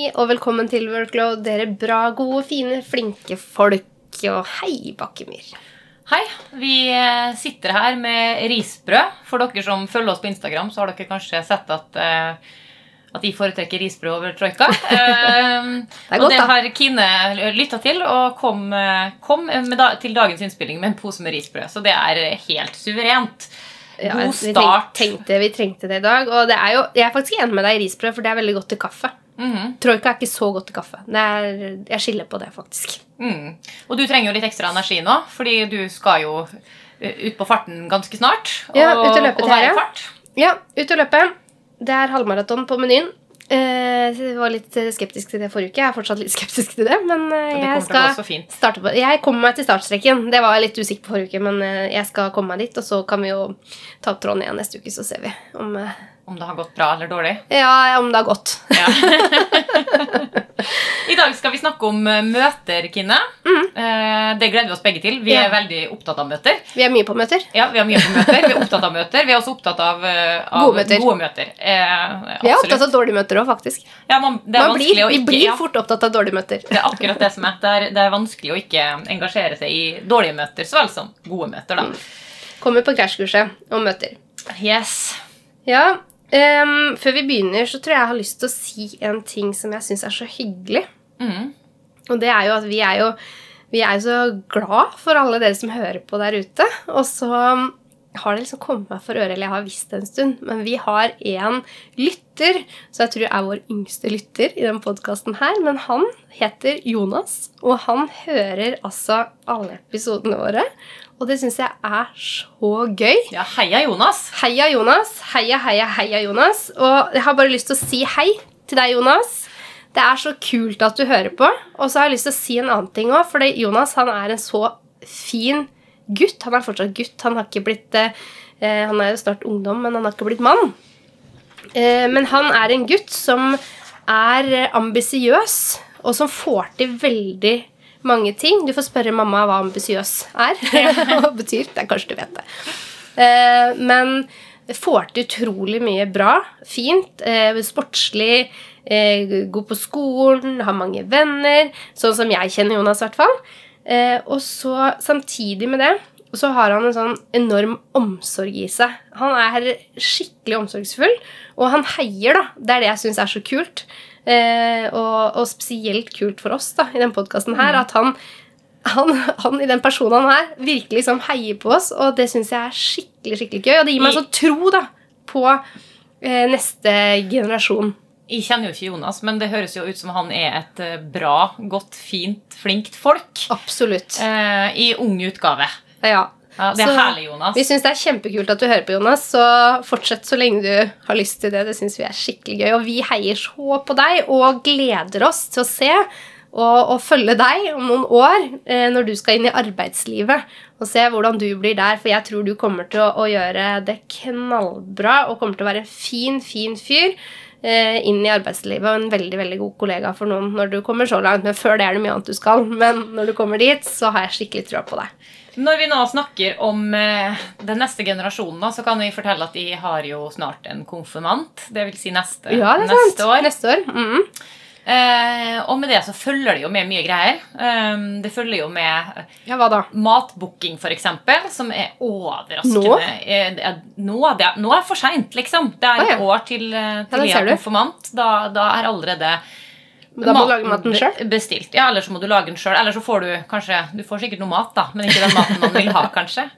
Hei, og velkommen til Workload, dere bra, gode, fine, flinke folk. Og hei, Bakkemyr. Hei. Vi eh, sitter her med risbrød. For dere som følger oss på Instagram, så har dere kanskje sett at, eh, at de foretrekker risbrød over troika. Uh, Det er og det har Kine lytta til, og kom, eh, kom med da, til dagens innspilling med en pose med risbrød. Så det er helt suverent. Ja, God vi start. Tenkte, vi trengte det i dag. Og det er jo, jeg er faktisk enig med deg i risbrød, for det er veldig godt til kaffe. Mhm. Troika er ikke så godt til kaffe. Er, jeg skiller på det, faktisk. Mm. Og du trenger jo litt ekstra energi nå, fordi du skal jo eh, ut på farten ganske snart. Ja, ut og løpe og til fart. Ja, ut og løpe. Det er halvmaraton på menyen. Eh, jeg var litt skeptisk til det forrige uke. Jeg er fortsatt litt skeptisk til det. Men eh, jeg skal starte på Jeg kommer meg til startstreken. Det var jeg litt usikker på forrige uke, men eh, jeg skal komme meg dit. Og så kan vi jo ta opp tråden igjen neste uke, så ser vi om, eh, Om det har gått bra eller dårlig. ja, om det har gått. Ja. I dag skal vi snakke om eh, møter, Kine. Mm. Det gleder vi oss begge til. Vi Ja. er veldig opptatt av møter. Vi er mye på møter. Ja, Vi er mye på møter. Vi er opptatt av møter. Vi er også opptatt av, eh, av Gode møter. Gode møter. Eh, Vi er opptatt av dårlige møter òg, faktisk. ja, man, det er Man blir, å vi blir fort opptatt av dårlige møter. Det er akkurat det som er. Det er, det er vanskelig å ikke engasjere seg i dårlige møter så vel som gode møter. da. Kommer på krasjkurset om møter. Yes. Ja, ehm, Før vi begynner, så tror jeg jeg har lyst til å si en ting som jeg syns er så hyggelig. Mm. Og det er jo at vi er jo vi er jo så glad for alle dere som hører på der ute. Og så har det liksom kommet meg for øre, eller jeg har visst det en stund, men vi har en lytter, så jeg tror er vår yngste lytter i den podkasten her. Men han heter Jonas, og han hører altså alle episodene våre. Og det syns jeg er så gøy. Ja, heia Jonas. Heia Jonas. Heia, heia, heia Jonas. Og jeg har bare lyst til å si hei til deg, Jonas. Det er så kult at du hører på. Og så har jeg lyst til å si en annen ting òg, for Jonas han er en så fin gutt. Han er fortsatt gutt. Han har ikke blitt eh, eh, Han er jo snart ungdom, men han har ikke blitt mann. Eh, men han er en gutt som er eh, ambisiøs, og som får til veldig mange ting. Du får spørre mamma hva ambisiøs er. Det betyr. Det er kanskje du vet det. Eh, men får til utrolig mye bra. Fint. Eh, sportslig. Eh, god på skolen. Har mange venner. Sånn som jeg kjenner Jonas, i hvert fall. Eh, og så samtidig med det så har han en sånn enorm omsorg i seg. Han er skikkelig omsorgsfull, og han heier, da. Det er det jeg syns er så kult. Eh, og, og spesielt kult for oss da, i den podkasten her, at han, han, han i den personen han er, virkelig liksom heier på oss, og det syns jeg er skikkelig skikkelig gøy. Og det gir meg så tro da, på eh, neste generasjon. Jeg kjenner jo ikke Jonas, men det høres jo ut som han er et eh, bra, godt, fint, flinkt folk. Absolutt. Eh, I ung utgave. Ja. Ja, det er Så herlig, Jonas. Vi syns det er kjempekult at du hører på, Jonas. Så fortsett så lenge du har lyst til det. Det syns vi er skikkelig gøy. Og vi heier så på deg og gleder oss til å se og, og følge deg om noen år eh, når du skal inn i arbeidslivet. Og se hvordan du blir der, for jeg tror du kommer til å, å gjøre det knallbra og kommer til å være en fin, fin fyr inn i arbeidslivet og en veldig veldig god kollega for noen når du kommer så langt. Men før det er det mye annet du skal. Men når du kommer dit, så har jeg skikkelig trua på deg. Når vi nå snakker om eh, den neste generasjonen, så kan vi fortelle at de har jo snart en konfirmant. Det vil si neste, Ja, det er neste sant. år. Neste år. Mhm. Eh, og med det så følger det jo med mye greier. Um, det følger jo med Ja, hva da? matbooking, f.eks., som er overraskende Nå? Eh, det er, nå, det er, nå er for seint, liksom. Det er ah, ja. et år til, eh, til det er konfirmant. Da, da er allerede Da må du lage maten sjøl? Bestilt. Ja, eller så må du lage den sjøl. Eller så får du kanskje Du får sikkert noe mat, da, men ikke den maten man vil ha, kanskje.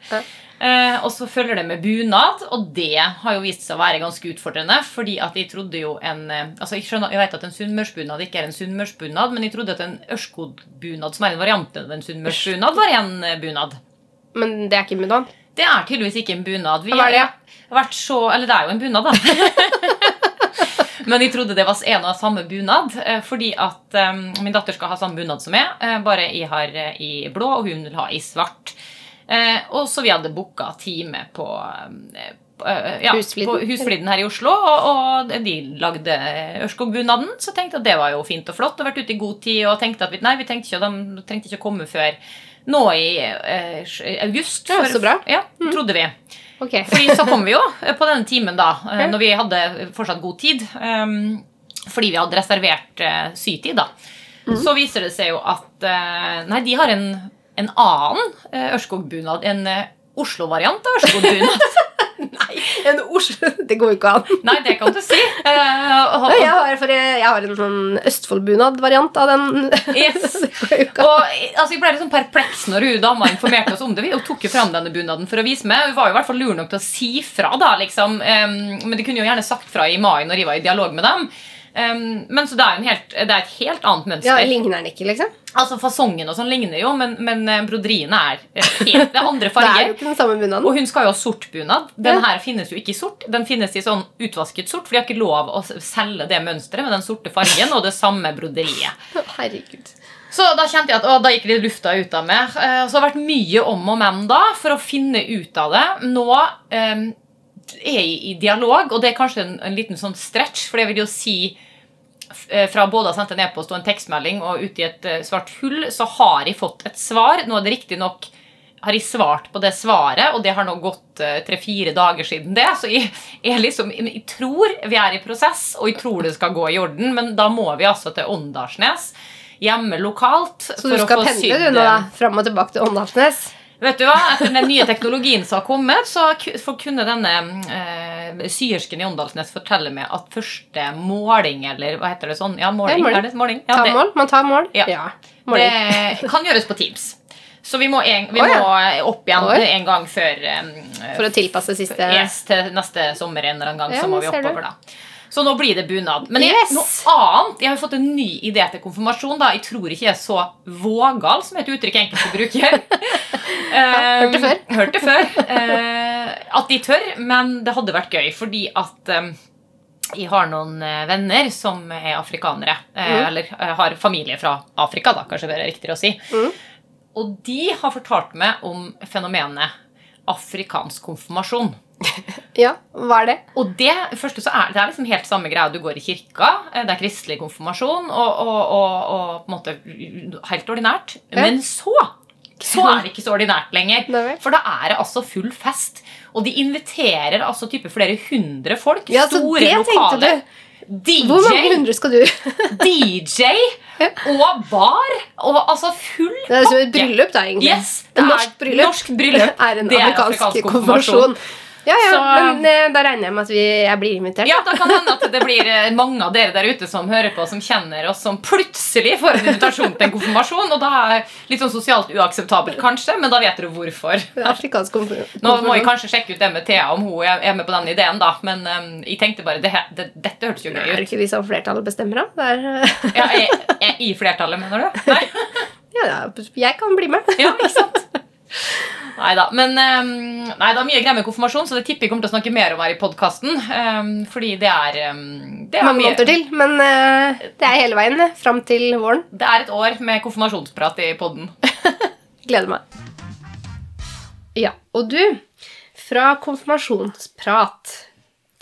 Eh, og så følger det med bunad, og det har jo vist seg å være ganske utfordrende. Fordi at jeg trodde jo en eh, Altså Jeg, skjønner, jeg vet at en sunnmørsbunad ikke er en sunnmørsbunad, men jeg trodde at en ørskoggbunad, som er en variant av en sunnmørsbunad, var en eh, bunad. Men det er ikke en bunad? Det er tydeligvis ikke en bunad. Vi Hva er det? har vært så, eller det er jo en bunad, da. Men jeg trodde det var en og samme bunad, fordi at um, min datter skal ha samme bunad som meg, bare jeg har i blå, og hun vil ha i svart. Eh, og så vi hadde booka time på eh, eh, ja, Husfliden. på Husfliden her i Oslo, og, og de lagde Ørskog-bunaden. Så tenkte jeg at det var jo fint og flott, og vært ute i god tid. Og tenkte at vi, nei, vi tenkte ikke, de trengte ikke å komme før nå i eh, august. Ja, så bra. Ja, trodde vi. Okay. Fordi så kom vi jo på denne timen da, okay. Når vi hadde fortsatt god tid. Um, fordi vi hadde reservert uh, sytid, da, så viser det seg jo at uh, Nei, de har en, en annen eh, Ørskog-bunad. En eh, Oslo-variant av Ørskog-bunad. En Oslo Det går jo ikke an. nei, det kan du si. Uh, og- Jeg har, jeg, jeg har en sånn Østfold-bunad-variant av den. Yes. Og altså, Jeg ble litt sånn perpleks når hun dama informerte oss om det. Hun tok jo fram denne bunaden for å vise meg. Hun var jo i hvert fall lur nok til å si fra, da, liksom. um, men de kunne jo gjerne sagt fra i mai når jeg var i dialog med dem. Em, men så det er en helt, det er et helt annet mønster. Ja, Ligner den ikke, liksom? Altså Fasongen og sånn ligner jo, men, men eh, broderiene er helt det er andre Det er. Og hun skal jo ha sort bunad. Den Ja. her finnes jo ikke i sort. Den finnes i sånn utvasket sort, for de har ikke lov å selge det mønsteret med den sorte fargen og det samme broderiet. Herregud. Så da kjente jeg at å, da gikk litt lufta ut av meg. Eh, Så det har vært mye om og men da for å finne ut av det. Nå eh, er i dialog, og det er kanskje en, en liten sånn stretch, for det vil jo si eh, fra både å ha sendt en e-post og en tekstmelding og ut i et eh, svart hull, så har jeg fått et svar. Nå er det riktignok har jeg svart på det svaret, og det har nå gått eh, tre-fire dager siden det. Så jeg, jeg, liksom, jeg tror vi er i prosess, og jeg tror det skal gå i orden, men da må vi altså til Åndalsnes, hjemme lokalt. Så du skal pendle du nå, da? Fram og tilbake til Åndalsnes? Vet du hva? Etter den nye teknologien som har kommet, så kunne denne eh, syersken i Åndalsnes fortelle meg at første måling, eller hva heter det sånn? Ja, måling. Ja, måling. Det måling? Ja, Ta det- mål? Man tar mål? Ja. Måling. det kan gjøres på Teams. Så vi må, en, vi oh, ja. må opp igjen oh. en gang før um, For å tilpasse siste yes, til neste sommer en eller annen gang. Ja, så må vi oppover da Så nå blir det bunad. Men jeg, Yes. noe annet Jeg har fått en ny idé til konfirmasjon. da Jeg tror ikke jeg er så vågal, som et uttrykk enkelte bruker. Hørt det før. Um, Hørt det før. Eh, at de tør, men det hadde vært gøy, fordi at um, jeg har noen eh, venner som er afrikanere. eh, Mm. Eller har familie fra Afrika, da, kanskje det er riktigere å si. Mm. Og de har fortalt meg om fenomenet afrikansk konfirmasjon. Ja, hva er det? Og det, første så er, det er liksom helt samme greia. Du går i kirka, det er kristelig konfirmasjon, og, og, og, og på en måte helt ordinært. Ja. Men så så er det ikke så ordinært lenger. For da er det altså full fest. Og de inviterer altså type flere hundre folk. Ja, store det lokaler. DJ, Hvor mange hundre skal du? DJ og bar. Og altså full Det er som et bryllup, da, egentlig. Yes, det er norsk bryllup norsk bryllup. er en Det er amerikansk, afrikansk konfirmasjon. Ja, ja, Så- men eh, da regner jeg med at vi, jeg blir invitert. Ja, da kan hende at det blir eh, mange av dere der ute som hører på, som kjenner oss, som plutselig får en invitasjon til en konfirmasjon. Og da er det litt sånn sosialt uakseptabelt, kanskje, men da vet dere hvorfor. Nå må jeg kanskje sjekke ut det med Thea, om hun er med på den ideen, da. Men um, jeg tenkte bare det, det, Dette hørtes jo Er ut det er ikke vi som flertallet bestemmer, da? Det Ja, jeg, jeg, I flertallet, mener du? Nei? ja, ja, jeg kan bli med. Ja, ikke sant? Neida, Men eh, nei, det er mye greier med konfirmasjon, så det tipper jeg kommer til å snakke mer om her i podkasten. fordi det er, eh, det er Mange mye- måneder til. Men eh, det er hele veien eh, fram til våren. Det er et år med konfirmasjonsprat i podden. Gleder meg. Ja, og du, fra konfirmasjonsprat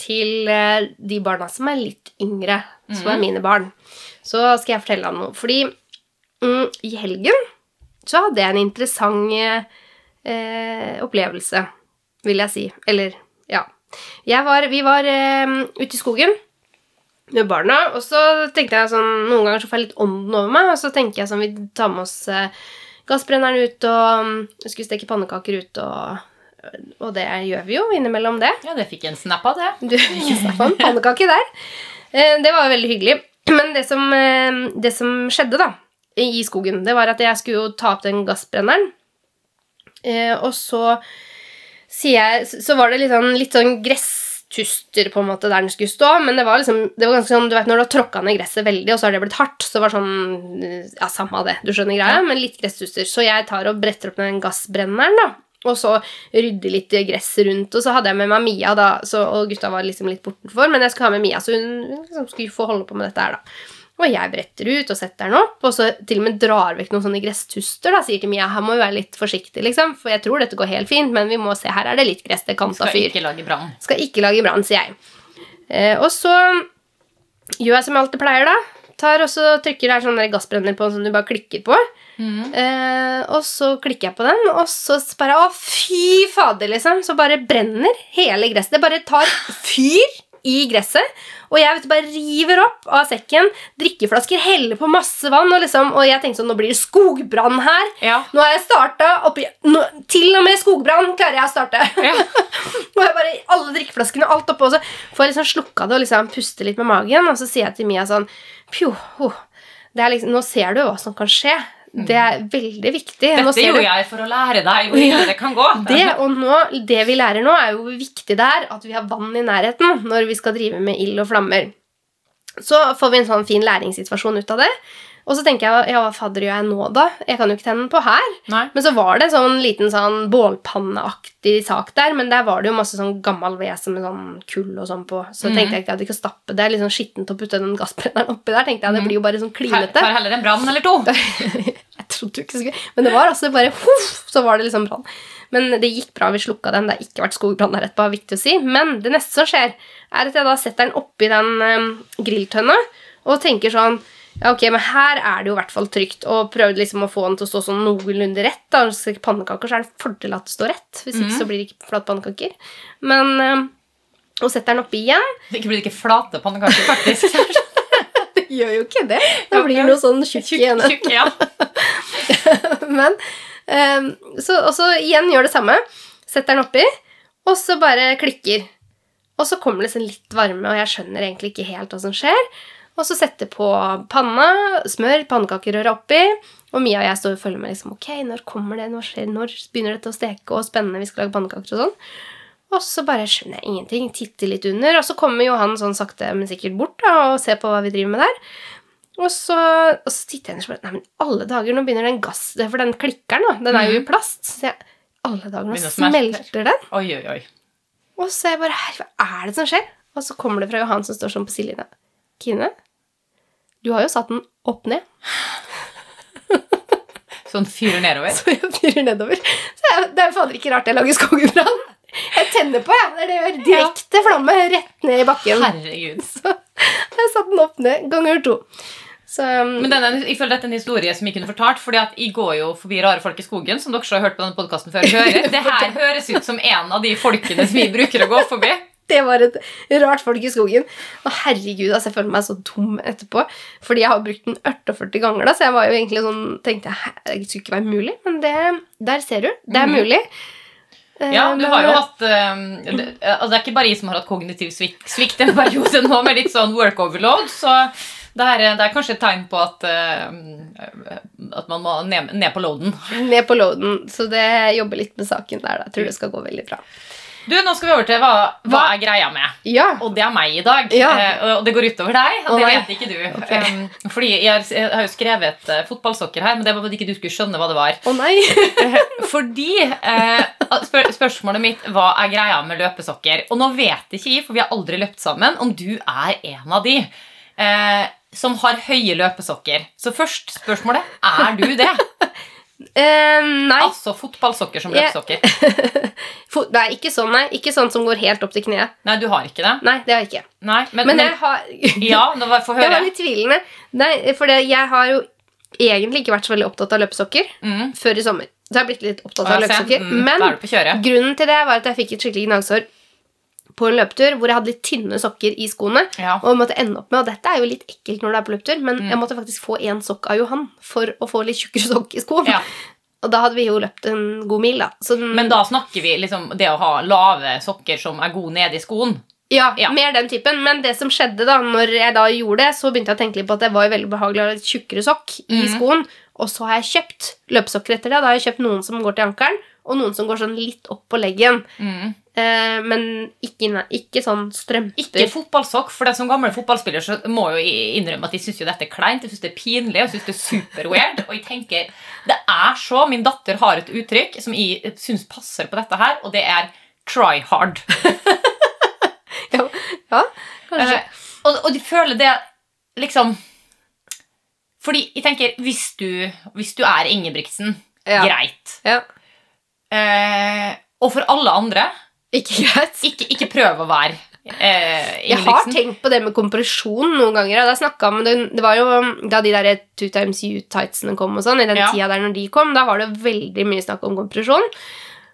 til eh, de barna som er litt yngre, som mm. er mine barn, så skal jeg fortelle deg noe. Fordi mm, i helgen så hadde jeg en interessant eh, opplevelse, vil jeg si. Eller, ja. Var, vi var eh, ute i skogen med barna, og så tenkte jeg sånn Noen ganger så får jeg litt ånden over meg, og så tenker jeg sånn Vi tar med oss eh, gassbrenneren ut, og mm, skulle steke pannekaker ut, og, og det gjør vi jo innimellom det. Ja, det fikk jeg en snap av, det. Du, fikk en snapp av en pannekake der. Eh, Det var veldig hyggelig. Men det som, eh, det som skjedde da, i skogen, det var at jeg skulle jo ta opp den gassbrenneren. Eh, Og så sier jeg Så var det litt sånn, litt sånn gresstuster på en måte der den skulle stå, men det var liksom Det var ganske sånn, du vet når du har tråkka ned gresset veldig, og så har det blitt hardt, så var det sånn Ja, samme av det, du skjønner greia, men litt gresstuster. Så jeg tar og bretter opp den gassbrenneren, da. Og så rydde litt gress rundt. Og så hadde jeg med meg Mia, da, så, og gutta var liksom litt bortenfor. Men jeg skulle ha med Mia, så hun liksom skulle få holde på med dette her, da. Og jeg bretter ut og setter den opp, og så til og med drar vekk noen sånne gresstuster. da, Sier til Mia her må vi være litt forsiktige, liksom, for jeg tror dette går helt fint, men vi må se, her er det litt gress, det kan ta Skal fyr. ikke lage brann. Skal ikke lage brann, sier jeg. Eh, og så gjør jeg som jeg alltid pleier, da. Tar og så trykker der sånn gassbrenner på som du bare klikker på. Mm. Eh, og så klikker jeg på den, og så bare Å, fy fader, liksom! Så bare brenner hele gresset. Det bare tar fyr i gresset. Og jeg vet du, bare river opp av sekken drikkeflasker, heller på masse vann. Og, liksom, og jeg tenkte sånn, nå blir det skogbrann her. Ja. Nå har jeg starta oppi nå, Til og med skogbrann klarer jeg å starte. Ja. og jeg bare, alle drikkeflaskene, alt oppå, og så får jeg liksom slukka det og liksom puste litt med magen. Og så sier jeg til Mia sånn Pjo, oh, det er liksom, Nå ser du hva som kan skje. Det er veldig viktig. Dette gjorde jeg for å lære deg hvor ille det kan gå. det, og nå, det vi lærer nå, er jo hvor viktig det er at vi har vann i nærheten når vi skal drive med ild og flammer. Så får vi en sånn fin læringssituasjon ut av det. Og så tenker jeg ja, hva fadder gjør jeg nå, da? Jeg kan jo ikke tenne den på her. Nei. Men så var det en sånn liten sånn bålpanneaktig sak der, men der var det jo masse sånn gammel vese med sånn kull og sånn på. Så mm. tenkte jeg ikke at jeg ikke stappe det. Litt sånn skittent å putte den gassbrenneren oppi der. tenkte jeg, Det blir jo bare sånn klinete. tar heller en brann eller to. Trodde jo ikke skulle Men det var altså bare huff, Så var det liksom brann. Men det gikk bra, vi slukka den. Det har ikke vært skogbrann der etterpå. viktig å si. Men det neste som skjer, er at jeg da setter den oppi den um, grilltønna og tenker sånn ja, ok, men her er det jo i hvert fall trygt. Og prøvde liksom å få den til å stå sånn noenlunde rett. da, du skal pannekaker, så er det en fordel at det står rett. Hvis ikke så blir det ikke flate pannekaker. Men um, Og setter den oppi igjen. Det blir ikke flate pannekaker, faktisk. Gjør jo ikke det. Det blir noe sånn tjukk i enden. Tjukk, ja. Men um, så, Og så igjen gjør det samme. Setter den oppi, og så bare klikker. Og så kommer det liksom litt varme, og jeg skjønner egentlig ikke helt hva som skjer. Og så setter på panna, smør, pannekakerøret oppi. Og Mia og jeg står og følger med. liksom, ok, Når kommer det? Når, skjer, når begynner dette å steke? Og spennende, vi skal lage pannekaker og sånn. Og så bare skjønner jeg ingenting. Titter litt under. Og så kommer Johan sånn sakte, men sikkert bort da, og ser på hva vi driver med der. Og så, og så titter jeg ned og spør Nei, men alle dager, nå begynner den gass... For den klikkeren, da, den er jo i plast. Så jeg, alle dager, nå smelter den. Oi, oi, oi. Og så er jeg bare hva er det som skjer? Og så kommer det fra Johan som står sånn på sidelinja. Kine, du har jo satt den opp ned. Sånn fyrer nedover. Så jeg fyrer nedover. Så jeg, det er fader ikke rart jeg lager skogbrann. Jeg tenner på, jeg. Det er det gjør. Direkte flamme rett ned i bakken. Herregud. Så jeg satte den opp ned ganger to. Så um, Men denne, jeg føler dette er en historie som jeg kunne fortalt, fordi at jeg går jo forbi rare folk i skogen, som dere har hørt på denne podcasten før. Hører. Det her høres ut som en av de folkene som vi bruker å gå forbi. det var et rart folk i skogen. Og herregud, altså, jeg føler meg så dum etterpå. Fordi jeg har brukt den 48 ganger, da, så jeg var jo egentlig sånn tenkte jeg, det skulle ikke være mulig. Men det, der ser du. Det er Mhm. mulig. Eh, Ja, du har jo hatt um, det, altså det er ikke bare jeg som har hatt kognitiv svikt en periode nå, med litt sånn work overload, så det, er- det er kanskje et tegn på at, uh, at man må ned, ned på loaden. Ned på loaden, så det jobber litt med saken der. Da. Jeg tror det skal gå veldig bra. Du, Nå skal vi over til hva, hva Hva? er greia med. Ja. Og det er meg i dag. Ja. Uh, og det går utover deg, og det vet ikke du. Okay. Um, fordi jeg har, jeg har jo skrevet uh, fotballsokker her, men det var fordi ikke du skulle skjønne hva det var. Å nei! Fordi uh, spør, Spørsmålet mitt hva er greia med løpesokker. Og nå vet ikke jeg, for vi har aldri løpt sammen, om du er en av de eh, som har høye løpesokker. Så først spørsmålet er du det? Eh, nei. Altså fotballsokker som løpsokker løpesokker. Nei, ikke sånn, nei. Ikke sånn som går helt opp til kneet. Nei, du har ikke det? Nei, det har jeg ikke. Nei, men, Men jeg har Ja, nå var- få Jeg høre. var litt tvilende. Nei, for det, jeg har jo egentlig ikke vært så veldig opptatt av løpesokker Mm. før i sommer. Så jeg har blitt litt opptatt av løpesokker. Mm, Men grunnen til det var at jeg fikk et skikkelig gnagsår på en løpetur hvor jeg hadde litt tynne sokker i skoene. Ja. Og måtte ende opp med, og dette er jo litt ekkelt når du er på løpetur, men Mm. jeg måtte faktisk få én sokk av Johan for å få litt tjukkere sokk i skoen. Ja. Og da hadde vi jo løpt en god mil, da. Så Men da snakker vi liksom det å ha lave sokker som er gode nede i skoen. ja, ja. mer den typen. Men det som skjedde da når jeg da gjorde det, så begynte jeg å tenke litt på at det var veldig behagelig å ha litt tjukkere sokk i Mhm. skoen. Og så har jeg kjøpt løpesokker etter det. Da har jeg kjøpt noen som går til ankelen, og noen som går sånn litt opp på leggen. Mm. Eh, men ikke, ikke sånn strømper. Ikke fotballsokk, for det som gamle fotballspiller så må jo innrømme at de syns dette er kleint, de synes det er pinlig, jeg synes det er super-weird. Og jeg tenker, det er så Min datter har et uttrykk som jeg syns passer på dette her, og det er try hard. ja, ja, kanskje. Eh, og, og de føler det liksom Fordi jeg tenker, hvis du, hvis du er Ingebrigtsen, Ja. greit. ja. Eh, og for alle andre, Ikke greit. ikke, ikke prøv å være eh, Jeg har tenkt på det med kompresjon noen ganger. det, det var jo da de der two times you-tightsene kom, og sånn, i den Ja. tida der når de kom, da var det veldig mye snakk om kompresjon.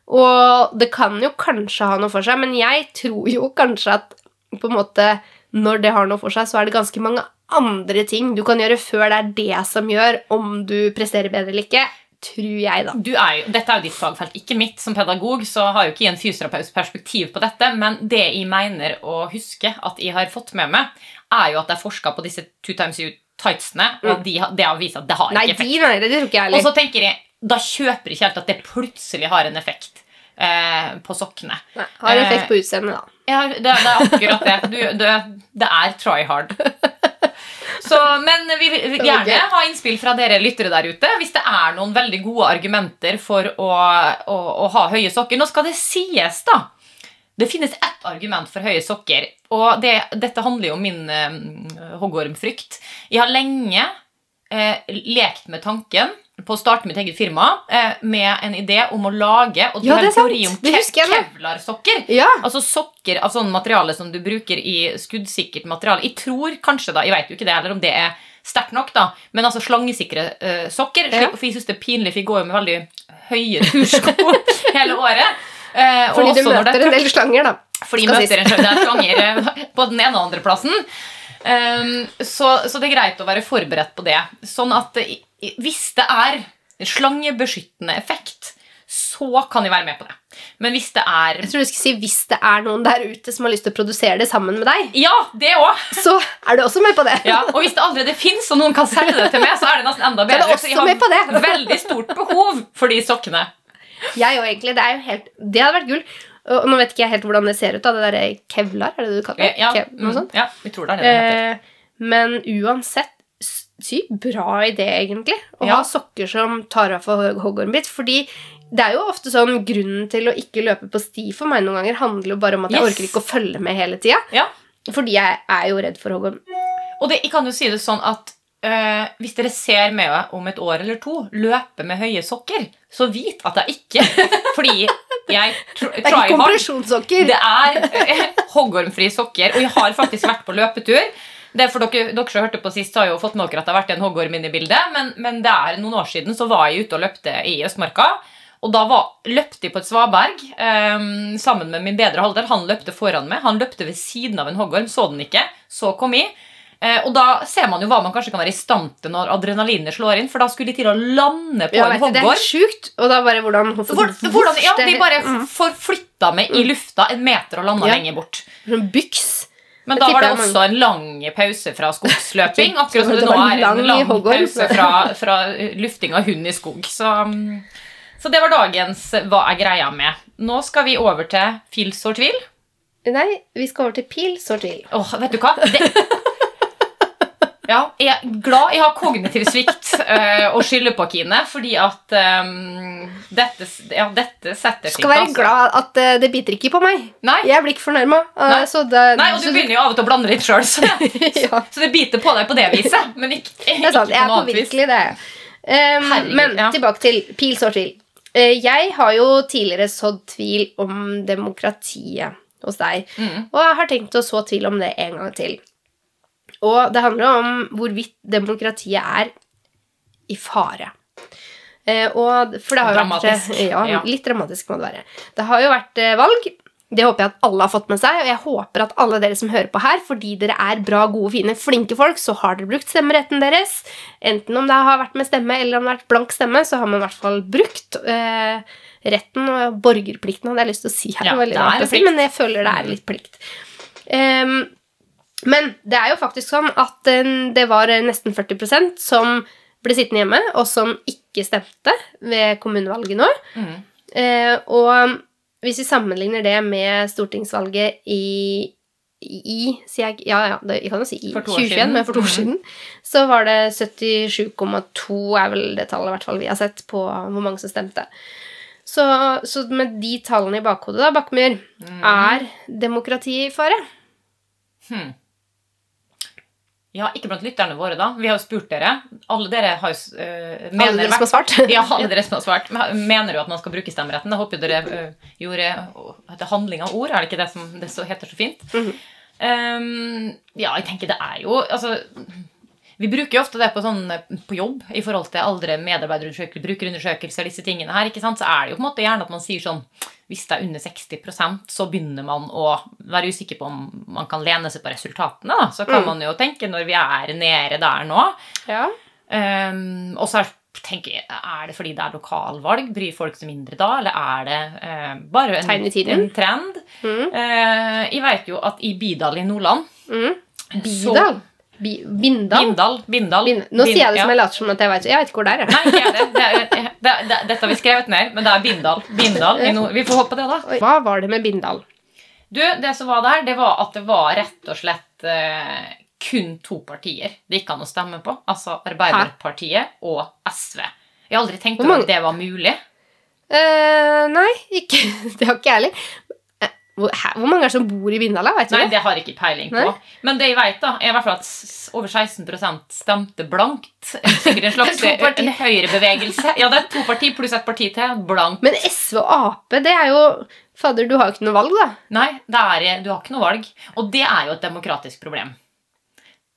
Og det kan jo kanskje ha noe for seg, men jeg tror jo kanskje at på en måte når det har noe for seg, så er det ganske mange andre ting du kan gjøre før det er det som gjør om du presterer bedre eller ikke. Tror jeg, da. Du er jo, dette er jo ditt fagfelt, ikke mitt. Som pedagog så har jo ikke jeg en fysioterapeut perspektiv på dette, men det jeg mener å huske at jeg har fått med meg, er jo at jeg forska på disse two times you tightsene, og at de, det har vist at det har Nei, ikke effekt. de, nei, det tror ikke jeg Og så tenker jeg, da kjøper jeg ikke helt at det plutselig har en effekt eh, på sokkene. Har effekt på utseendet, da. Ja, det, det er akkurat det. Du, det, det er try hard. Så, men vi vil gjerne ha innspill fra dere lyttere der ute hvis det er noen veldig gode argumenter for å, å, å ha høye sokker. Nå skal det sies, da. Det finnes ett argument for høye sokker, og det, dette handler jo om min eh, hoggormfrykt. Jeg har lenge eh, lekt med tanken på å starte mitt eget firma eh, med en idé om å lage og Ja, det er teori om ke- kevlarsokker. Ja. Altså sokker av sånn materiale som du bruker i skuddsikkert materiale. Jeg tror kanskje da, jeg vet jo ikke det, eller om det er sterkt nok, da, men altså slangesikre eh, sokker. Ja. For jeg syns det er pinlig, for jeg går jo med veldig høye tursko hele året. Eh, Fordi du møter det en del slanger, da. fordi jeg møter en er slanger eh, på den ene og andre plassen. Um, så, så det er greit å være forberedt på det. Sånn at hvis det er slangebeskyttende effekt, så kan jeg være med på det. Men hvis det er Jeg tror du skulle si hvis det er noen der ute som har lyst til å produsere det sammen med deg, Ja, det også. så er du også med på det. Ja, og hvis det allerede fins, og noen kan selge det til meg, så er det nesten enda Så er bedre. Så jeg også med på det. har veldig stort behov for de sokkene. Jeg òg, egentlig. Det, er jo helt, det hadde vært gull. Og nå vet ikke jeg helt hvordan det ser ut. da, Det derre kevlar, er det det du kaller det? Ja, Kev, noe mm, sånt? ja vi tror det er det det heter. Eh, men uansett Sykt bra idé, egentlig, å Ja. ha sokker som tar av for hoggormbitt. Fordi det er jo ofte sånn grunnen til å ikke løpe på sti for meg noen ganger handler jo bare om at jeg orker ikke å følge med hele tida. Ja. Fordi jeg er jo redd for hoggorm. Og det, jeg kan jo si det sånn at eh, hvis dere ser meg om et år eller to løpe med høye sokker, så vit at jeg ikke Fordi jeg tr Det er ikke kompresjonssokker. Det er eh, hoggormfrie sokker, og jeg har faktisk vært på løpetur. Det for dere, dere som hørte på sist, har jo fått med dere at det har vært en hoggorm inne i bildet, men, men det er noen år siden så var jeg ute og løpte i Østmarka. Og da var, løpte jeg på et svaberg um, sammen med min bedre halvdel. Han løpte foran meg. Han løpte ved siden av en hoggorm, så den ikke. Så kom jeg. Uh, og da ser man jo hva man kanskje kan være i stand til når adrenalinet slår inn. For da skulle de til å lande på Ja, en hoggorm. det er sjukt. Og da bare hvordan Hvor, hvordan, ja, de bare Mm. forflytta meg i lufta en meter og landa Ja. lenger bort. Sånn byks. Men da var det også en lang pause fra skogsløping. Akkurat som Det nå er en lang pause fra, fra lufting av hund i skog. Så, mm, så det var dagens Hva er greia med? Nå skal vi over til fils og tvil. Nei, vi skal over til pil, og tvil. Åh, vet du hva? Det... Ja, jeg er glad jeg har kognitiv svikt øh, å skylde på, Kine, fordi at um, dette, ja, dette setter Skal være altså. glad at uh, det biter ikke på meg. Nei. Jeg blir ikke fornærma. Nei. Nei, og du begynner jo av og til å blande litt sjøl, så, ja, så det biter på deg på det viset. Men ikke, det er sant. Jeg er noe annet vis. påvirkelig, det er jeg. Um, men ja. tilbake til pil, så tvil. Eh, jeg har jo tidligere sådd tvil om demokratiet hos deg. Mm. Og jeg har tenkt å så tvil om det en gang til. Og det handler om hvorvidt demokratiet er i fare. Eh, og, for det har jo Dramatisk. vært ja, Ja. Litt dramatisk må det være. Det har jo vært eh, valg. Det håper jeg at alle har fått med seg, og jeg håper at alle dere som hører på her, fordi dere er bra, gode, fine, flinke folk, så har dere brukt stemmeretten deres. Enten om det har vært med stemme eller om det har vært blank stemme, så har man i hvert fall brukt eh, retten og borgerplikten, hadde jeg lyst til å si her. Ja, det er rart si, men jeg føler det er litt plikt. Ehm, men det er jo faktisk sånn at eh, det var eh, nesten 40% som ble sittende hjemme, og som ikke stemte ved kommunevalget nå. Mm. Eh, og hvis vi sammenligner det med stortingsvalget i i, sier jeg, ja, ja, det, jeg kan jo si i For to år 2021, men for to år siden, så var det 77,2 er vel det tallet i hvert fall vi har sett på hvor mange som stemte. Så, så med de tallene i bakhodet, da, Bakkemyr, Mm. er demokratiet i fare? Hmm. Ja, ikke blant lytterne våre, da. Vi har jo spurt dere. Alle dere har jo øh, Alle dere som har svart? Ja, alle dere som har svart. Mener jo at man skal bruke stemmeretten. Jeg håper jo dere uh, gjorde heter handling av ord. Er det ikke det som det så heter så fint? Mhm. Um, ja, jeg tenker det er jo Altså Vi bruker jo ofte det på, sånn, på jobb i forhold til aldre medarbeiderundersøkelser, brukerundersøkelser, disse tingene her. ikke sant? Så er det jo på en måte gjerne at man sier sånn Hvis det er under 60% så begynner man å være usikker på om man kan lene seg på resultatene. da. Så kan Mm. man jo tenke når vi er nede der nå Ja. um, og så er, tenker jeg, er det fordi det er lokalvalg? Bryr folk seg mindre da? Eller er det uh, bare en, en trend? Mm. Uh, jeg vet jo at i Bidal i Nordland Mm. så- Bidal? Bi Bindal? Bindal. Bindal. Bind- Nå sier jeg det som jeg later som at jeg vet Jeg vet ikke hvor det er. Nei, ikke det. Det, er- det, det. Dette har vi skrevet ned, men det er Bindal. Bindal. Vi får håpe det, da. Hva var det med Bindal? Du, det som var der, det var at det var rett og slett eh, kun to partier det gikk an å stemme på. Altså Arbeiderpartiet og SV. Jeg har aldri tenkt over at det var mulig. Uh, nei, ikke Det har ikke jeg heller. Hvor, hvor mange er det som bor i Bindala? Vet Nei, det? har jeg ikke peiling på. Nei. Men det jeg vet, da, er i hvert fall at over 16 stemte blankt. Sikkert en slags en høyrebevegelse. Ja, det er to parti pluss et parti til. Blankt. Men SV og Ap, det er jo Fader, du har jo ikke noe valg, da. Nei, det er, du har ikke noe valg. Og det er jo et demokratisk problem.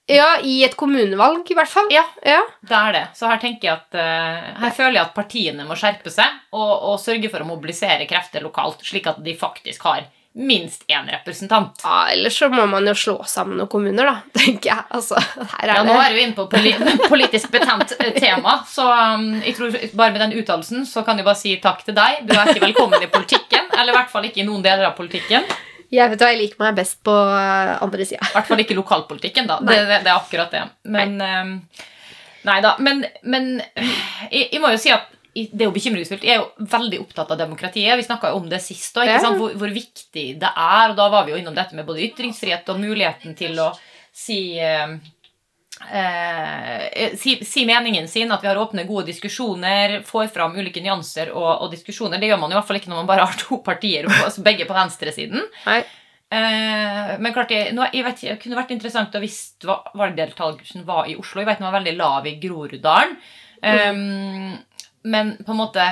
Ja, i et kommunevalg, i hvert fall. Ja, Ja. det er det. Så her tenker jeg at eh, Her føler jeg at partiene må skjerpe seg og, og sørge for å mobilisere krefter lokalt, slik at de faktisk har minst én representant. ja, Ellers så må man jo slå sammen noen kommuner, da, tenker jeg. Altså, her Ja, er Nå er vi inne på poli politisk betent eh, tema, så um, jeg tror bare med den uttalelsen så kan jeg bare si takk til deg. Du er ikke velkommen i politikken, eller i hvert fall ikke i noen deler av politikken. Jeg vet hva, jeg liker meg best på eh, andre sida. I hvert fall ikke lokalpolitikken, da. Det, det, det er akkurat det. Men um, Nei da. Men, men jeg, jeg må jo si at det er jo bekymringsfullt. Jeg er jo veldig opptatt av demokratiet. Vi snakka om det sist òg, hvor, hvor viktig det er. Og da var vi jo innom dette med både ytringsfrihet og muligheten til å si eh, eh, si, si meningen sin, at vi har åpne, gode diskusjoner, får fram ulike nyanser og, og diskusjoner. Det gjør man i hvert fall ikke når man bare har to partier, begge på venstresiden. Nei. Eh, men klart, jeg, nå, jeg vet, det kunne vært interessant å visst hva valgdeltakelsen var i Oslo. Jeg vet den var veldig lav i Groruddalen. Eh, Men på en måte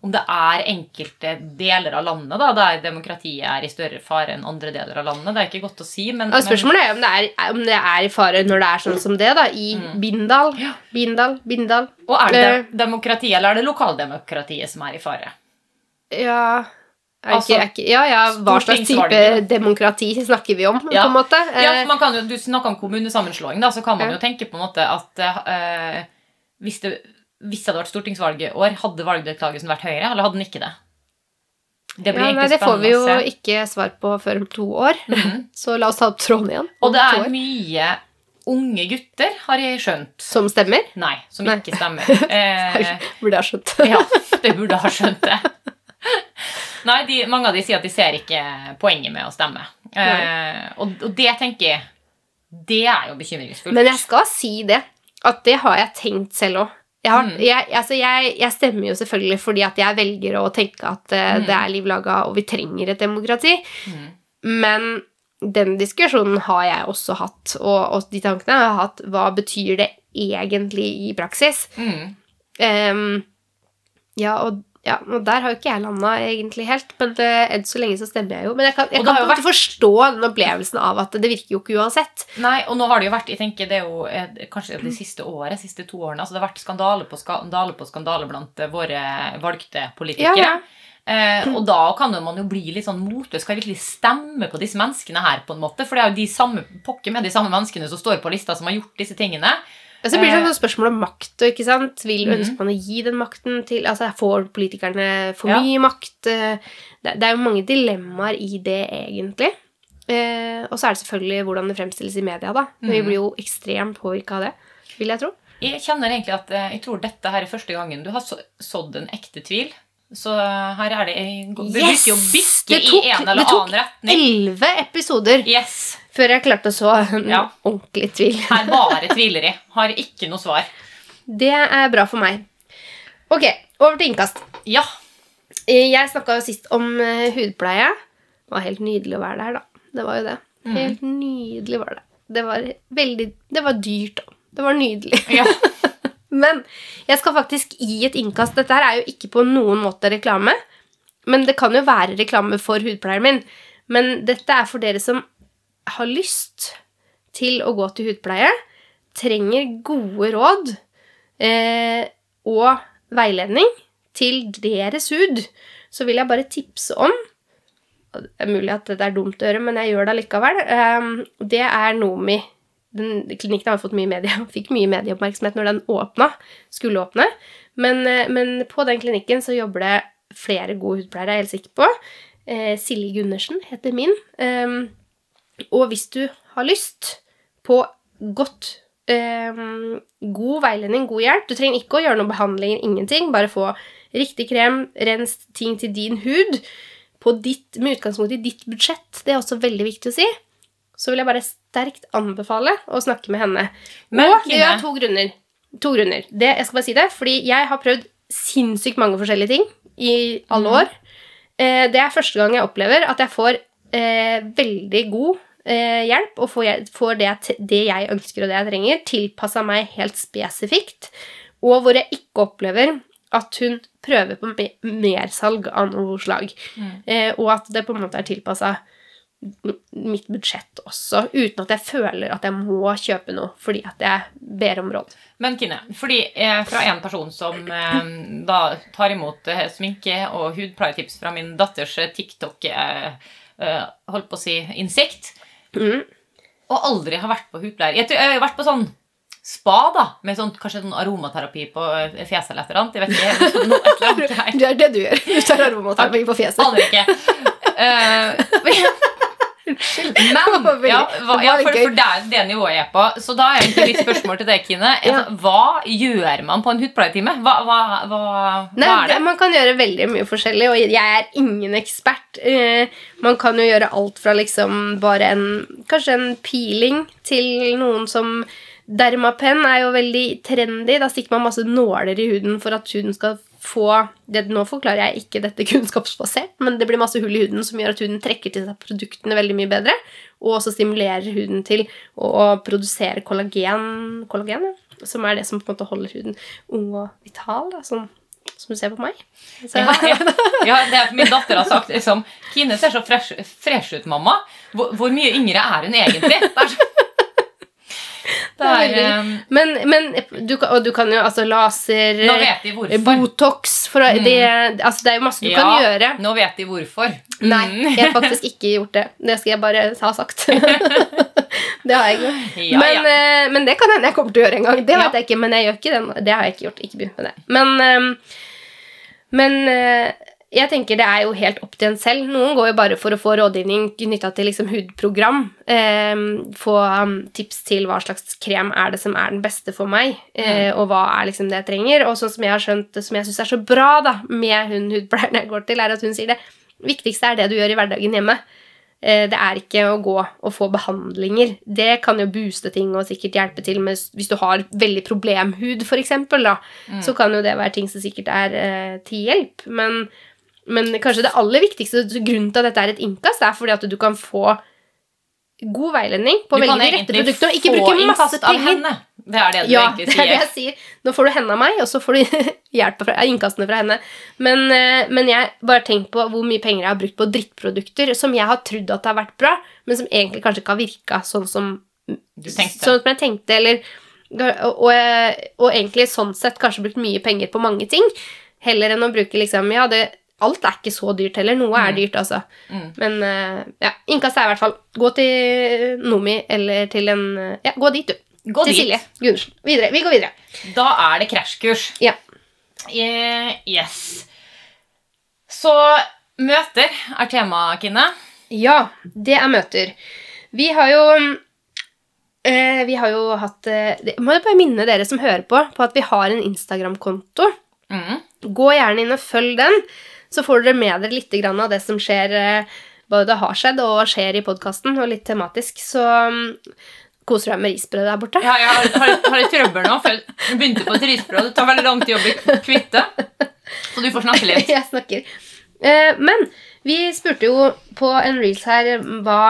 om det er enkelte deler av landet da, der demokratiet er i større fare enn andre deler av landet, det er ikke godt å si. Men, og spørsmålet er om det er, om det er i fare når det er sånn som det, da. I Bindal. Ja. Bindal, Bindal. og er det demokrati, demokratiet eller er det lokaldemokratiet som er i fare? Ja er Altså, ikke, er ikke, ja, ja, hva slags type demokrati snakker vi om, Ja. på en måte? Ja, Eh, man kan jo, Du snakka om kommunesammenslåing. da, Så kan man jo tenke på en måte at uh, hvis, det, hvis det hadde vært stortingsvalg i år, hadde valgdeltakelsen vært høyere, eller hadde den ikke det? Det blir ja, nei, det får vi jo ikke svar på før om to år. Mhm. Så la oss ta opp tråden igjen. Og det er mye unge gutter, har jeg skjønt. Som stemmer? Nei, som Nei. ikke stemmer. Eh, Burde ha skjønt. ja, det burde ha skjønt det. Nei, de, mange av de sier at de ser ikke poenget med å stemme. Eh, og, og det tenker jeg Det er jo bekymringsfullt. Men jeg skal si det, at det har jeg tenkt selv òg. Jeg, har- Mm. jeg, altså jeg, jeg stemmer jo selvfølgelig fordi at jeg velger å tenke at uh, Mm. det er liv laga, og vi trenger et demokrati. Mm. Men den diskusjonen har jeg også hatt, og, og de tankene har jeg hatt. Hva betyr det egentlig i praksis? Mm. Um, ja, og, ja, og der har jo ikke jeg landa egentlig helt. Men det, enn så lenge så stemmer jeg jo. Men jeg kan, jeg kan jo en forstå den opplevelsen av at det virker jo ikke uansett. Nei, og nå har det jo vært jeg tenker det er jo eh, kanskje det siste året, siste to årene altså Det har vært skandale på skandale på skandale blant eh, våre valgte politikere. Ja, ja. Eh, og da kan man jo bli litt sånn motløs. Skal jeg virkelig stemme på disse menneskene her? på en måte? For det er jo de samme pokker med de samme menneskene som står på lista, som har gjort disse tingene. Og så blir det Eh, sånn spørsmål om makt. ikke sant? Vil Mhm. Ønsker man å gi den makten til altså Får politikerne for Ja. mye makt? Eh, Det, det er jo mange dilemmaer i det, egentlig. Eh, og så er det selvfølgelig hvordan det fremstilles i media. da. Men Vi Mhm. blir jo ekstremt påvirka av det, vil jeg tro. Jeg kjenner egentlig at jeg tror dette her er første gangen du har sådd en ekte tvil. Så her er det Det Yes! virker å bikke Det tok- i en eller det tok annen retning. Elleve episoder Yes. Før jeg klarte å så en Ja. ordentlig tvil. Her bare tviler jeg. Har ikke noe svar. Det er bra for meg. Ok, over til innkast. Ja. Eh, Jeg snakka jo sist om eh, hudpleie. Det var helt nydelig å være der, da. Det var jo det. Mhm. Helt nydelig var det. Det var veldig Det var dyrt, da. Det var nydelig. ja. Men jeg skal faktisk gi et innkast. Dette her er jo ikke på noen måte reklame. Men det kan jo være reklame for hudpleieren min. Men dette er for dere som har lyst til å gå til hudpleie, trenger gode råd eh, og veiledning til deres hud, så vil jeg bare tipse om Det er mulig at det er dumt å gjøre, men jeg gjør det allikevel. eh, det er Nomi. Den klinikken har fått mye medie, fikk mye medieoppmerksomhet når den åpna, skulle åpne. Men, eh, men på den klinikken så jobber det flere gode hudpleiere, jeg er helt sikker på. Eh, Silje Gundersen heter min. Um, og hvis du har lyst på godt um, god veiledning, god hjelp Du trenger ikke å gjøre noen behandlinger, ingenting. Bare få riktig krem, rens ting til din hud på ditt, med utgangspunkt i ditt budsjett. Det er også veldig viktig å si. Så vil jeg bare sterkt anbefale å snakke med henne. Men, og det er to grunner. To grunner. Det, jeg skal bare si det, fordi jeg har prøvd sinnssykt mange forskjellige ting i alle år. år. Eh, det er første gang jeg opplever at jeg får eh, veldig god eh, hjelp og får, jeg- får det, det jeg ønsker og det jeg trenger, tilpassa meg helt spesifikt, og hvor jeg ikke opplever at hun prøver på me- mersalg av noe slag. Mm. Eh, og at det på en måte er tilpassa mitt budsjett også, uten at jeg føler at jeg må kjøpe noe fordi at jeg ber om råd. Men Kine, fordi eh, fra en person som eh, da tar imot eh, sminke og hudpleietips fra min datters eh, TikTok eh, eh, holdt på å si innsikt, Mm. og aldri har vært på hudpleier Jeg, jeg har vært på sånn spa, da, med sånn, kanskje sånn aromaterapi på eh, fjeset eller et eller annet. Jeg vet ikke, noe, et eller annet. Det er det du gjør. Du tar aromaterapi på fjeset. Aner ikke. Uh, men var veldig- ja, hva, ja, for, for det er det nivået jeg er på. Så da er egentlig mitt spørsmål til deg, Kine. Altså, Hva gjør man på en hudpleietime? Hva, hva, hva, Nei, hva er det, man kan gjøre veldig mye forskjellig, og jeg er ingen ekspert. Eh, man kan jo gjøre alt fra liksom bare en Kanskje en peeling til noen som Dermapen er jo veldig trendy. Da stikker man masse nåler i huden for at huden skal få det, Nå forklarer jeg ikke dette kunnskapsbasert, men det blir masse hull i huden som gjør at huden trekker til seg produktene veldig mye bedre, og også stimulerer huden til å, produsere kollagen, kollagen som er det som på en måte holder huden ung og vital, da, sånn som du ser på meg. Ja, ja, ja, det er, min datter har sagt liksom, Kine ser så fresh, fresh ut, mamma. Hvor, hvor mye yngre er hun egentlig? Det er, så- er, veldig- eh, Men, men du, og du kan jo altså laser. Botox for, mm. det, altså, det er jo masse du kan gjøre. Nå vet de hvorfor. Nei, Mm. jeg har faktisk ikke gjort det. Det skal jeg bare ha sagt. det har jeg ikke. Ja, men, ja. eh, men det kan hende jeg kommer til å gjøre en gang. Det Ja. vet jeg ikke, men jeg gjør ikke det. Det har jeg ikke gjort. Ikke begynt med det. Men, eh, men eh, jeg tenker det er jo helt opp til en selv. Noen går jo bare for å få rådgivning knytta til liksom hudprogram. Eh, få um, tips til hva slags krem er det som er den beste for meg, eh, og hva er liksom det jeg trenger. Og sånn som jeg har skjønt, som jeg syns er så bra da, med hun hudpleieren jeg går til, er at hun sier det viktigste er det du gjør i hverdagen hjemme. Eh, Det er ikke å gå og få behandlinger. Det kan jo booste ting og sikkert hjelpe til med Hvis du har veldig problemhud, for eksempel, så kan jo det være ting som sikkert er eh, til hjelp. Men, men kanskje det aller viktigste grunnen til at dette er et innkast, er fordi at du kan få god veiledning på å veldig de rette produktene og ikke bruke masse penger. Det er det du Ja, egentlig det er det sier. jeg sier. Nå får du henne av meg, og så får du hjelp fra, innkastene fra henne. Men, eh, men jeg bare tenk på hvor mye penger jeg har brukt på drittprodukter som jeg har trodd at har vært bra, men som egentlig kanskje ikke har virka sånn som, sånn som jeg tenkte. Eller, og, og, og egentlig sånn sett kanskje brukt mye penger på mange ting, heller enn å bruke liksom Ja, det, alt er ikke så dyrt heller. Noe er dyrt, altså. Mm. Men eh, ja, innkast er i hvert fall gå til Nomi eller til en eh, Ja, gå dit, du. Gå til dit. Silje Gundersen. Videre. Vi går videre. Da er det krasjkurs. Ja. Eh, yes. Så møter er tema, Kine. Ja, det er møter. Vi har jo uh, Vi har jo hatt uh, Må jeg bare minne dere som hører på, på at vi har en Instagram-konto. Mm. Gå gjerne inn og følg den, så får dere med dere litt grann av det som skjer eh, både har skjedd og skjer i podkasten, og litt tematisk. Så mm, koser deg med risbrød der borte. Ja, jeg har, har, har litt trøbbel nå, for jeg begynte på et risbrød. Det tar veldig lang tid å bli kvitt det. Så du får snakke litt. jeg snakker. Eh, men vi spurte jo på en reels her hva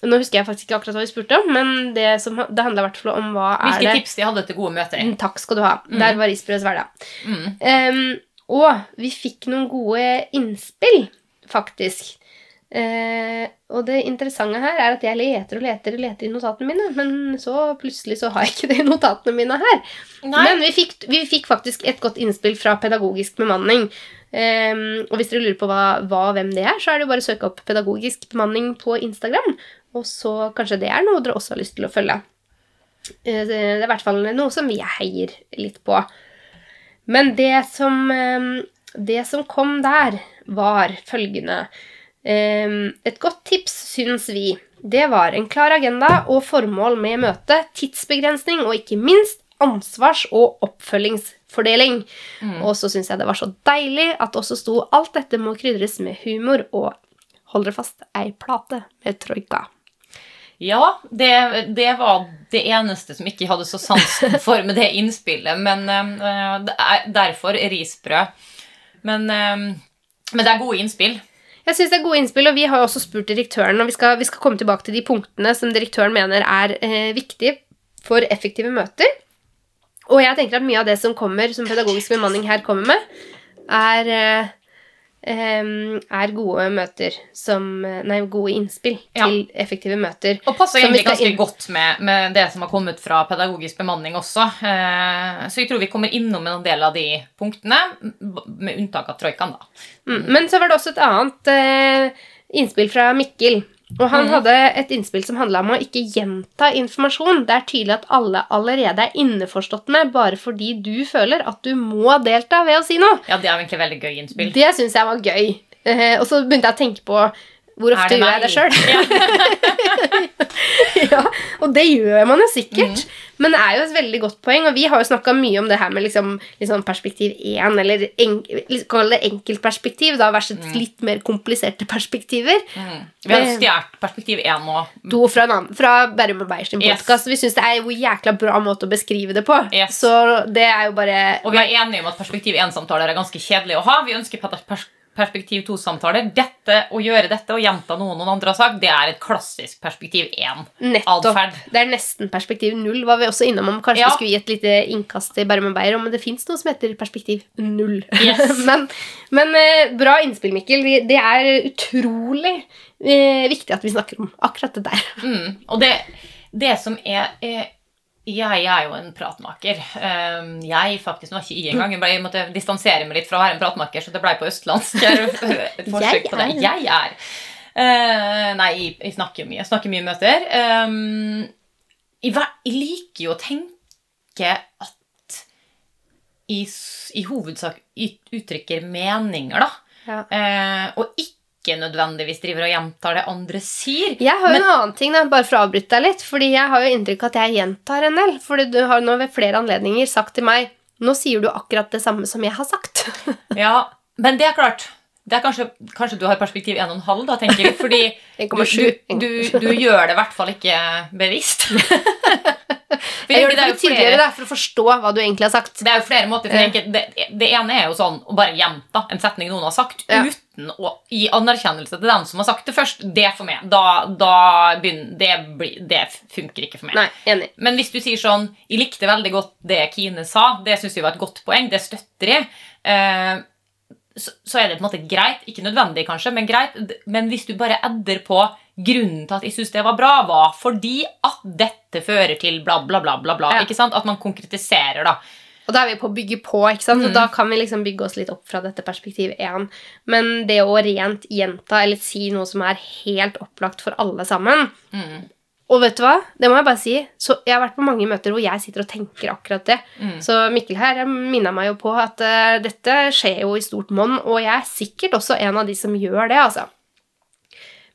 Nå husker jeg faktisk ikke akkurat hva vi spurte om, men det, som, det handla i hvert fall om hva er Hvilke det tips de hadde til gode møter? Mm, Takk skal du ha. Der var risbrøds hverdag. Mm. Em, og vi fikk noen gode innspill, faktisk. Eh, og det interessante her er at jeg leter og leter og leter i notatene mine, men så plutselig så har jeg ikke det i notatene mine her. Nei. Men vi fikk, vi fikk faktisk et godt innspill fra pedagogisk bemanning. Ehm, og hvis dere lurer på hva, hva hvem det er, så er det jo bare å søke opp pedagogisk bemanning på Instagram. Og så kanskje det er noe dere også har lyst til å følge. Eh, Det er i hvert fall noe som vi heier litt på. Men det som, det som kom der, var følgende. Et godt tips, syns vi, det var en klar agenda og formål med møtet, tidsbegrensning og ikke minst ansvars- og oppfølgingsfordeling. Og så syns jeg det var så deilig at også sto alt dette må krydres med humor og hold dere fast, ei plate med troika. Ja, det, det var det eneste som ikke hadde så sansen for med det innspillet. Men uh, er derfor risbrød. Men, uh, men det er gode innspill. Jeg synes det er gode innspill, og vi har også spurt direktøren, og vi skal, vi skal komme tilbake til de punktene som direktøren mener er eh, viktige for effektive møter. Og jeg tenker at mye av det som kommer, som pedagogisk bemanning her kommer med, er, em, er gode møter som Nei, gode innspill Ja. til effektive møter. Og passer egentlig ganske inn- godt med, med det som har kommet fra pedagogisk bemanning også. Eh, så jeg tror vi kommer innom en del av de punktene, med unntak av troikaen, da. Mm. Men så var det også et annet eh, innspill fra Mikkel. Og han hadde et innspill som handla om å ikke gjenta informasjon. Det er tydelig at alle allerede er innforstått med bare fordi du føler at du må delta ved å si noe. Ja, det er egentlig veldig gøy innspill. Det syns jeg var gøy. Eh, og så begynte jeg å tenke på hvor ofte gjør jeg det sjøl? ja, og det gjør man jo sikkert. Mm. Men det er jo et veldig godt poeng, og vi har jo snakka mye om det her med liksom, liksom perspektiv 1, eller en, kall det enkeltperspektiv, da, versus mm. litt mer kompliserte perspektiver. Mm. Vi har jo stjålet perspektiv 1 nå. To fra, en annen, fra Bærum og Beiers podkast. Yes. Vi syns det er en jækla bra måte å beskrive det på. Yes. Så det er jo bare Og vi er enige om at perspektiv 1-samtaler er ganske kjedelig å ha. Vi ønsker pers- pers- perspektiv 2-samtaler. Dette, Å gjøre dette og gjenta noe noen andre har sagt, det er et klassisk perspektiv 1. Nettopp. Atferd. Det er nesten perspektiv 0, Var vi også innom om Kanskje Ja. vi skulle gi et lite innkast til Bærum og Beyer om det fins noe som heter perspektiv 0. Yes. men men eh, bra innspill, Mikkel. Det er utrolig eh, viktig at vi snakker om akkurat det der. Mm. Og det, det som er, er Jeg er jo en pratmaker. Um, jeg faktisk, nå er ikke jeg engang, jeg, ble, jeg måtte distansere meg litt fra å være en pratmaker, så det ble på østlandsk. Et forsøk på det. Jeg er. Eh, nei, jeg, snakker mye. Jeg snakker mye i møter. Um, jeg, liker jo å tenke at jeg i hovedsak uttrykker meninger, da. Ja. Eh, og ikke nødvendigvis driver og gjentar det andre sier. Jeg har jo Men- en annen ting, da, bare for å avbryte deg litt. Fordi jeg har jo inntrykk av at jeg gjentar en del. Fordi du har nå ved flere anledninger sagt til meg Nå sier du akkurat det samme som jeg har sagt. Ja, men det er klart. Det er kanskje, kanskje du har perspektiv 1,5, da, tenker jeg. Fordi du, du, du, du gjør det i hvert fall ikke bevisst. Jeg gjør det for å tydeliggjøre flere- det, for å forstå hva du egentlig har sagt. Det er jo flere måter. Det, det ene er jo sånn å bare gjenta en setning noen har sagt, Ja. uten å gi anerkjennelse til dem som har sagt det først. Det er for meg. Da, da begynner, det, blir, det funker ikke for meg. Nei, enig. Men hvis du sier sånn Jeg likte veldig godt det Kine sa. Det syns jeg var et godt poeng. Det støtter jeg. Eh, så, så er det på en måte greit. Ikke nødvendig, kanskje, men greit. Men hvis du bare edder på grunnen til at jeg syns det var bra, var fordi at dette fører til bla, bla, bla, bla, bla. Ja. Ikke sant? At man konkretiserer, da. Og da er vi på å bygge på, ikke sant? Mm. Så da kan vi liksom bygge oss litt opp fra dette perspektiv 1. Men det å rent gjenta eller si noe som er helt opplagt for alle sammen Mm. Og vet du hva? Det må jeg bare si. Så jeg har vært på mange møter hvor jeg sitter og tenker akkurat det. Mm. Så Mikkel her minna meg jo på at uh, dette skjer jo i stort monn, og jeg er sikkert også en av de som gjør det, altså.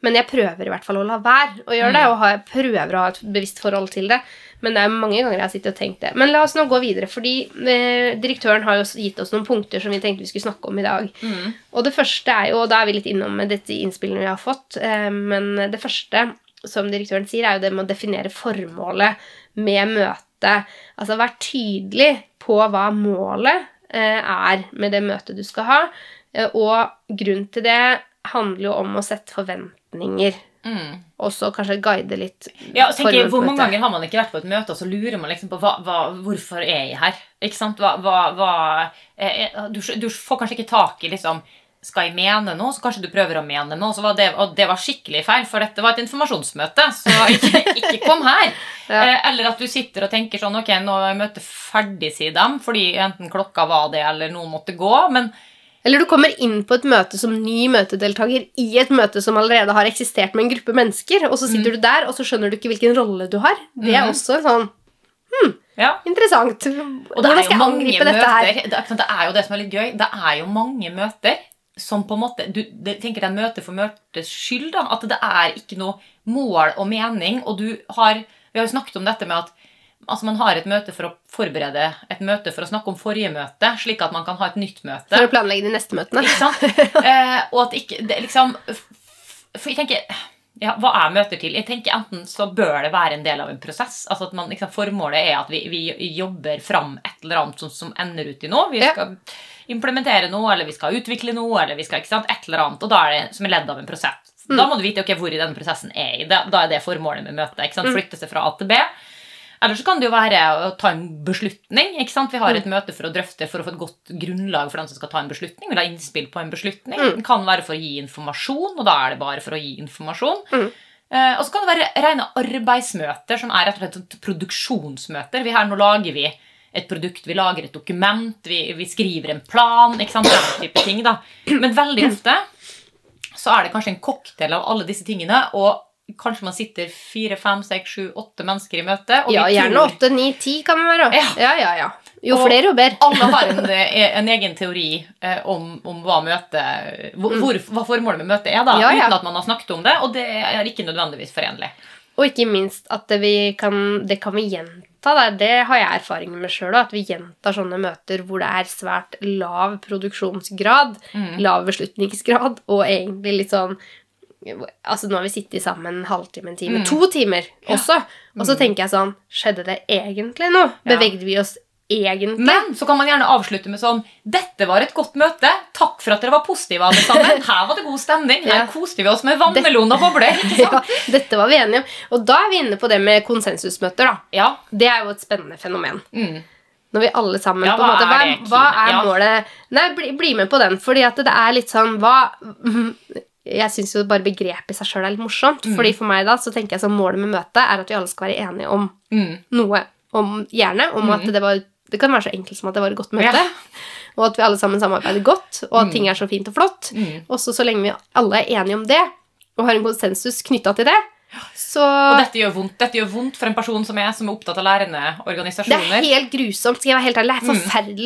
Men jeg prøver i hvert fall å la være å gjøre det, Mm. og har, prøver å ha et bevisst forhold til det. Men det er mange ganger jeg har sittet og tenkt det. Men la oss nå gå videre, fordi eh, direktøren har jo gitt oss noen punkter som vi tenkte vi skulle snakke om i dag. Mm. Og det første er jo, og da er vi litt innom med dette innspillene vi har fått, eh, men det første som direktøren sier, er jo det med å definere formålet med møtet. Altså vær tydelig på hva målet eh, er med det møtet du skal ha. Og grunnen til det handler jo om å sette forventninger. Mm. Og så kanskje guide litt. Ja, tenker, Hvor mange ganger har man ikke vært på et møte, og så lurer man liksom på hva, hva, hvorfor er jeg her? Ikke sant? Hva, hva, eh, eh, du, du får kanskje ikke tak i liksom skal jeg mene noe, så kanskje du prøver å mene noe. Så var det, og det var skikkelig feil, for dette var et informasjonsmøte, så ikke, ikke kom her. Ja. Eh, eller at du sitter og tenker sånn Ok, nå er møtet ferdig, sier dem, fordi enten klokka var det, eller noen måtte gå. Men Eller du kommer inn på et møte som ny møtedeltaker i et møte som allerede har eksistert med en gruppe mennesker, og så sitter du der, og så skjønner du ikke hvilken rolle du har. Det er Mhm. også sånn ja. interessant. Og det er jo mange møter det, er, det er jo det som er litt gøy. Det er jo mange møter som på en måte du tenker det er møte for møtets skyld. da, At det er ikke noe mål og mening. Og du har Vi har jo snakket om dette med at altså man har et møte for å forberede et møte for å snakke om forrige møte, slik at man kan ha et nytt møte. For å planlegge de neste møtene. Ikke sant? Eh, og at ikke det liksom For jeg tenker ja, Hva er møter til? Jeg tenker Enten så bør det være en del av en prosess. altså at man, liksom, Formålet er at vi, vi jobber fram et eller annet som, som ender ut i noe. Vi Ja. skal implementere noe, eller vi skal utvikle noe, eller vi skal, ikke sant, et eller annet. Og da er det som er ledd av en prosess. Mm. Da må du vite ok, hvor i denne prosessen er i. Da, da er det formålet med møtet. ikke sant, Mm. Flytte seg fra A til B. Eller så kan det jo være å ta en beslutning. ikke sant? Vi har Mm. et møte for å drøfte for å få et godt grunnlag for den som skal ta en beslutning. Vil ha innspill på en beslutning. Mm. Det kan være for å gi informasjon, og da er det bare for å gi informasjon. Mm. Eh, og så kan det være rene arbeidsmøter, som er rett og slett produksjonsmøter. Vi her, nå lager vi et produkt, vi lager et dokument, vi, vi skriver en plan. ikke sant, Den type ting da. Men veldig ofte så er det kanskje en cocktail av alle disse tingene. og Kanskje man sitter fire, fem, seks, sju, åtte mennesker i møte. Ja, gjerne åtte, ni, ti kan det være. Ja. Ja, ja, ja. Jo Og- flere, jo bedre. alle har en, eh, en egen teori eh, om, om hva, møte, hvor, hvor, hva formålet med møtet er, da, Mm. Ja, ja. uten at man har snakket om det. Og det er ikke nødvendigvis forenlig. Og ikke minst at det, vi kan, det kan vi gjenta. Det har jeg erfaring med sjøl. At vi gjentar sånne møter hvor det er svært lav produksjonsgrad, Mm. lav beslutningsgrad, og egentlig litt sånn Altså Nå har vi sittet sammen en halvtime, en time, Mm. to timer også. Og så Mm. tenker jeg sånn Skjedde det egentlig noe? Bevegde vi oss egentlig? Men så kan man gjerne avslutte med sånn Dette var et godt møte. Takk for at dere var positive, alle sammen. Her var det god stemning. Her Ja. koste vi oss med vannmelon og bobler. Ja, dette var vi enige om. Og da er vi inne på det med konsensusmøter. da. Ja. Det er jo et spennende fenomen. Mm. Når vi alle sammen Ja, hva måte, hva, er hva er målet Nei, bli, bli med på den. Fordi at det er litt sånn hva Jeg syns jo bare begrepet i seg sjøl er litt morsomt. Mm. Fordi for meg da, så tenker jeg så målet med møtet er at vi alle skal være enige om Mm. noe. Om, gjerne om at Mm. det var Det kan være så enkelt som at det var et godt møte. Ja. Og at vi alle sammen samarbeider godt, og at Mm. ting er så fint og flott. Mm. Og så så lenge vi alle er enige om det, og har en konsensus knytta til det, så Og dette gjør vondt Dette gjør vondt for en person som er, som er opptatt av lærende Det er helt grusomt. skal jeg være helt ærlig. Det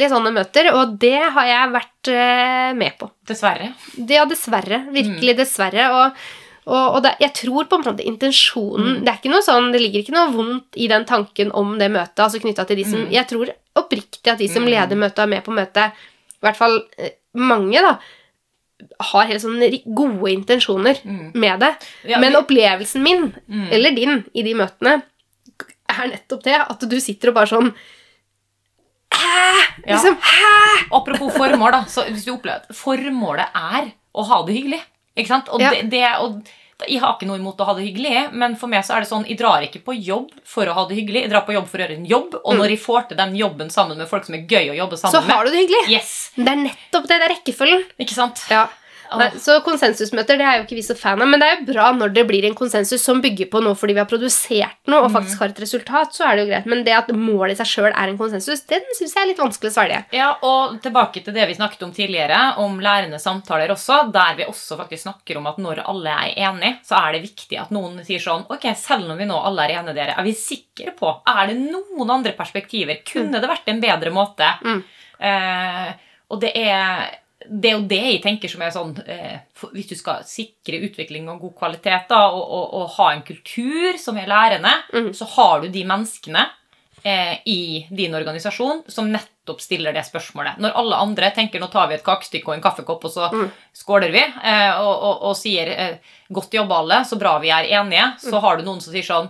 er Mm. sånne møter, og det har jeg vært eh, med på. Dessverre. Det, ja, dessverre. Virkelig dessverre. Og, og, og det, jeg tror på en måte intensjonen Mm. Det er ikke noe sånn, det ligger ikke noe vondt i den tanken om det møtet. altså knyttet til de som, Mm. Jeg tror oppriktig at de som Mm. leder møtet er med på møtet, i hvert fall eh, mange, da, har helt sånn gode intensjoner Mm. med det. Ja, Men opplevelsen min, Mm. eller din, i de møtene, er nettopp det at du sitter og bare sånn Hæ? Ja. Liksom, hæ? Apropos formål, da. Så hvis du opplever at formålet er å ha det hyggelig ikke sant? Og Ja. det, det, og jeg har ikke noe imot å ha det hyggelig, men for meg så er det sånn, jeg drar ikke på jobb for å ha det hyggelig. Jeg drar på jobb for å gjøre en jobb, og Mm. når jeg får til den jobben sammen med folk som er gøy å jobbe sammen med Så har du det hyggelig. Yes! Det er nettopp det. Det er rekkefølgen. Ikke sant? Ja. Nei, så konsensusmøter det er jo ikke vi så fan av, men det er jo bra når det blir en konsensus som bygger på noe fordi vi har produsert noe og faktisk har et resultat, så er det jo greit. Men det at målet i seg sjøl er en konsensus, den syns jeg er litt vanskelig å svelge. Ja, og tilbake til det vi snakket om tidligere, om lærende samtaler også, der vi også faktisk snakker om at når alle er enige, så er det viktig at noen sier sånn Ok, selv om vi nå alle er enige, dere, er vi sikre på Er det noen andre perspektiver? Kunne det vært en bedre måte? Mm. Eh, og det er det er jo det jeg tenker som er sånn eh, for, Hvis du skal sikre utvikling og god kvalitet da, og, og, og ha en kultur som er lærende, mm. så har du de menneskene eh, i din organisasjon som nettopp stiller det spørsmålet. Når alle andre tenker nå tar vi et kakestykke og en kaffekopp, og så Mm. skåler vi, eh, og, og, sier eh, 'godt jobba, alle', så bra vi er enige, så har du noen som sier sånn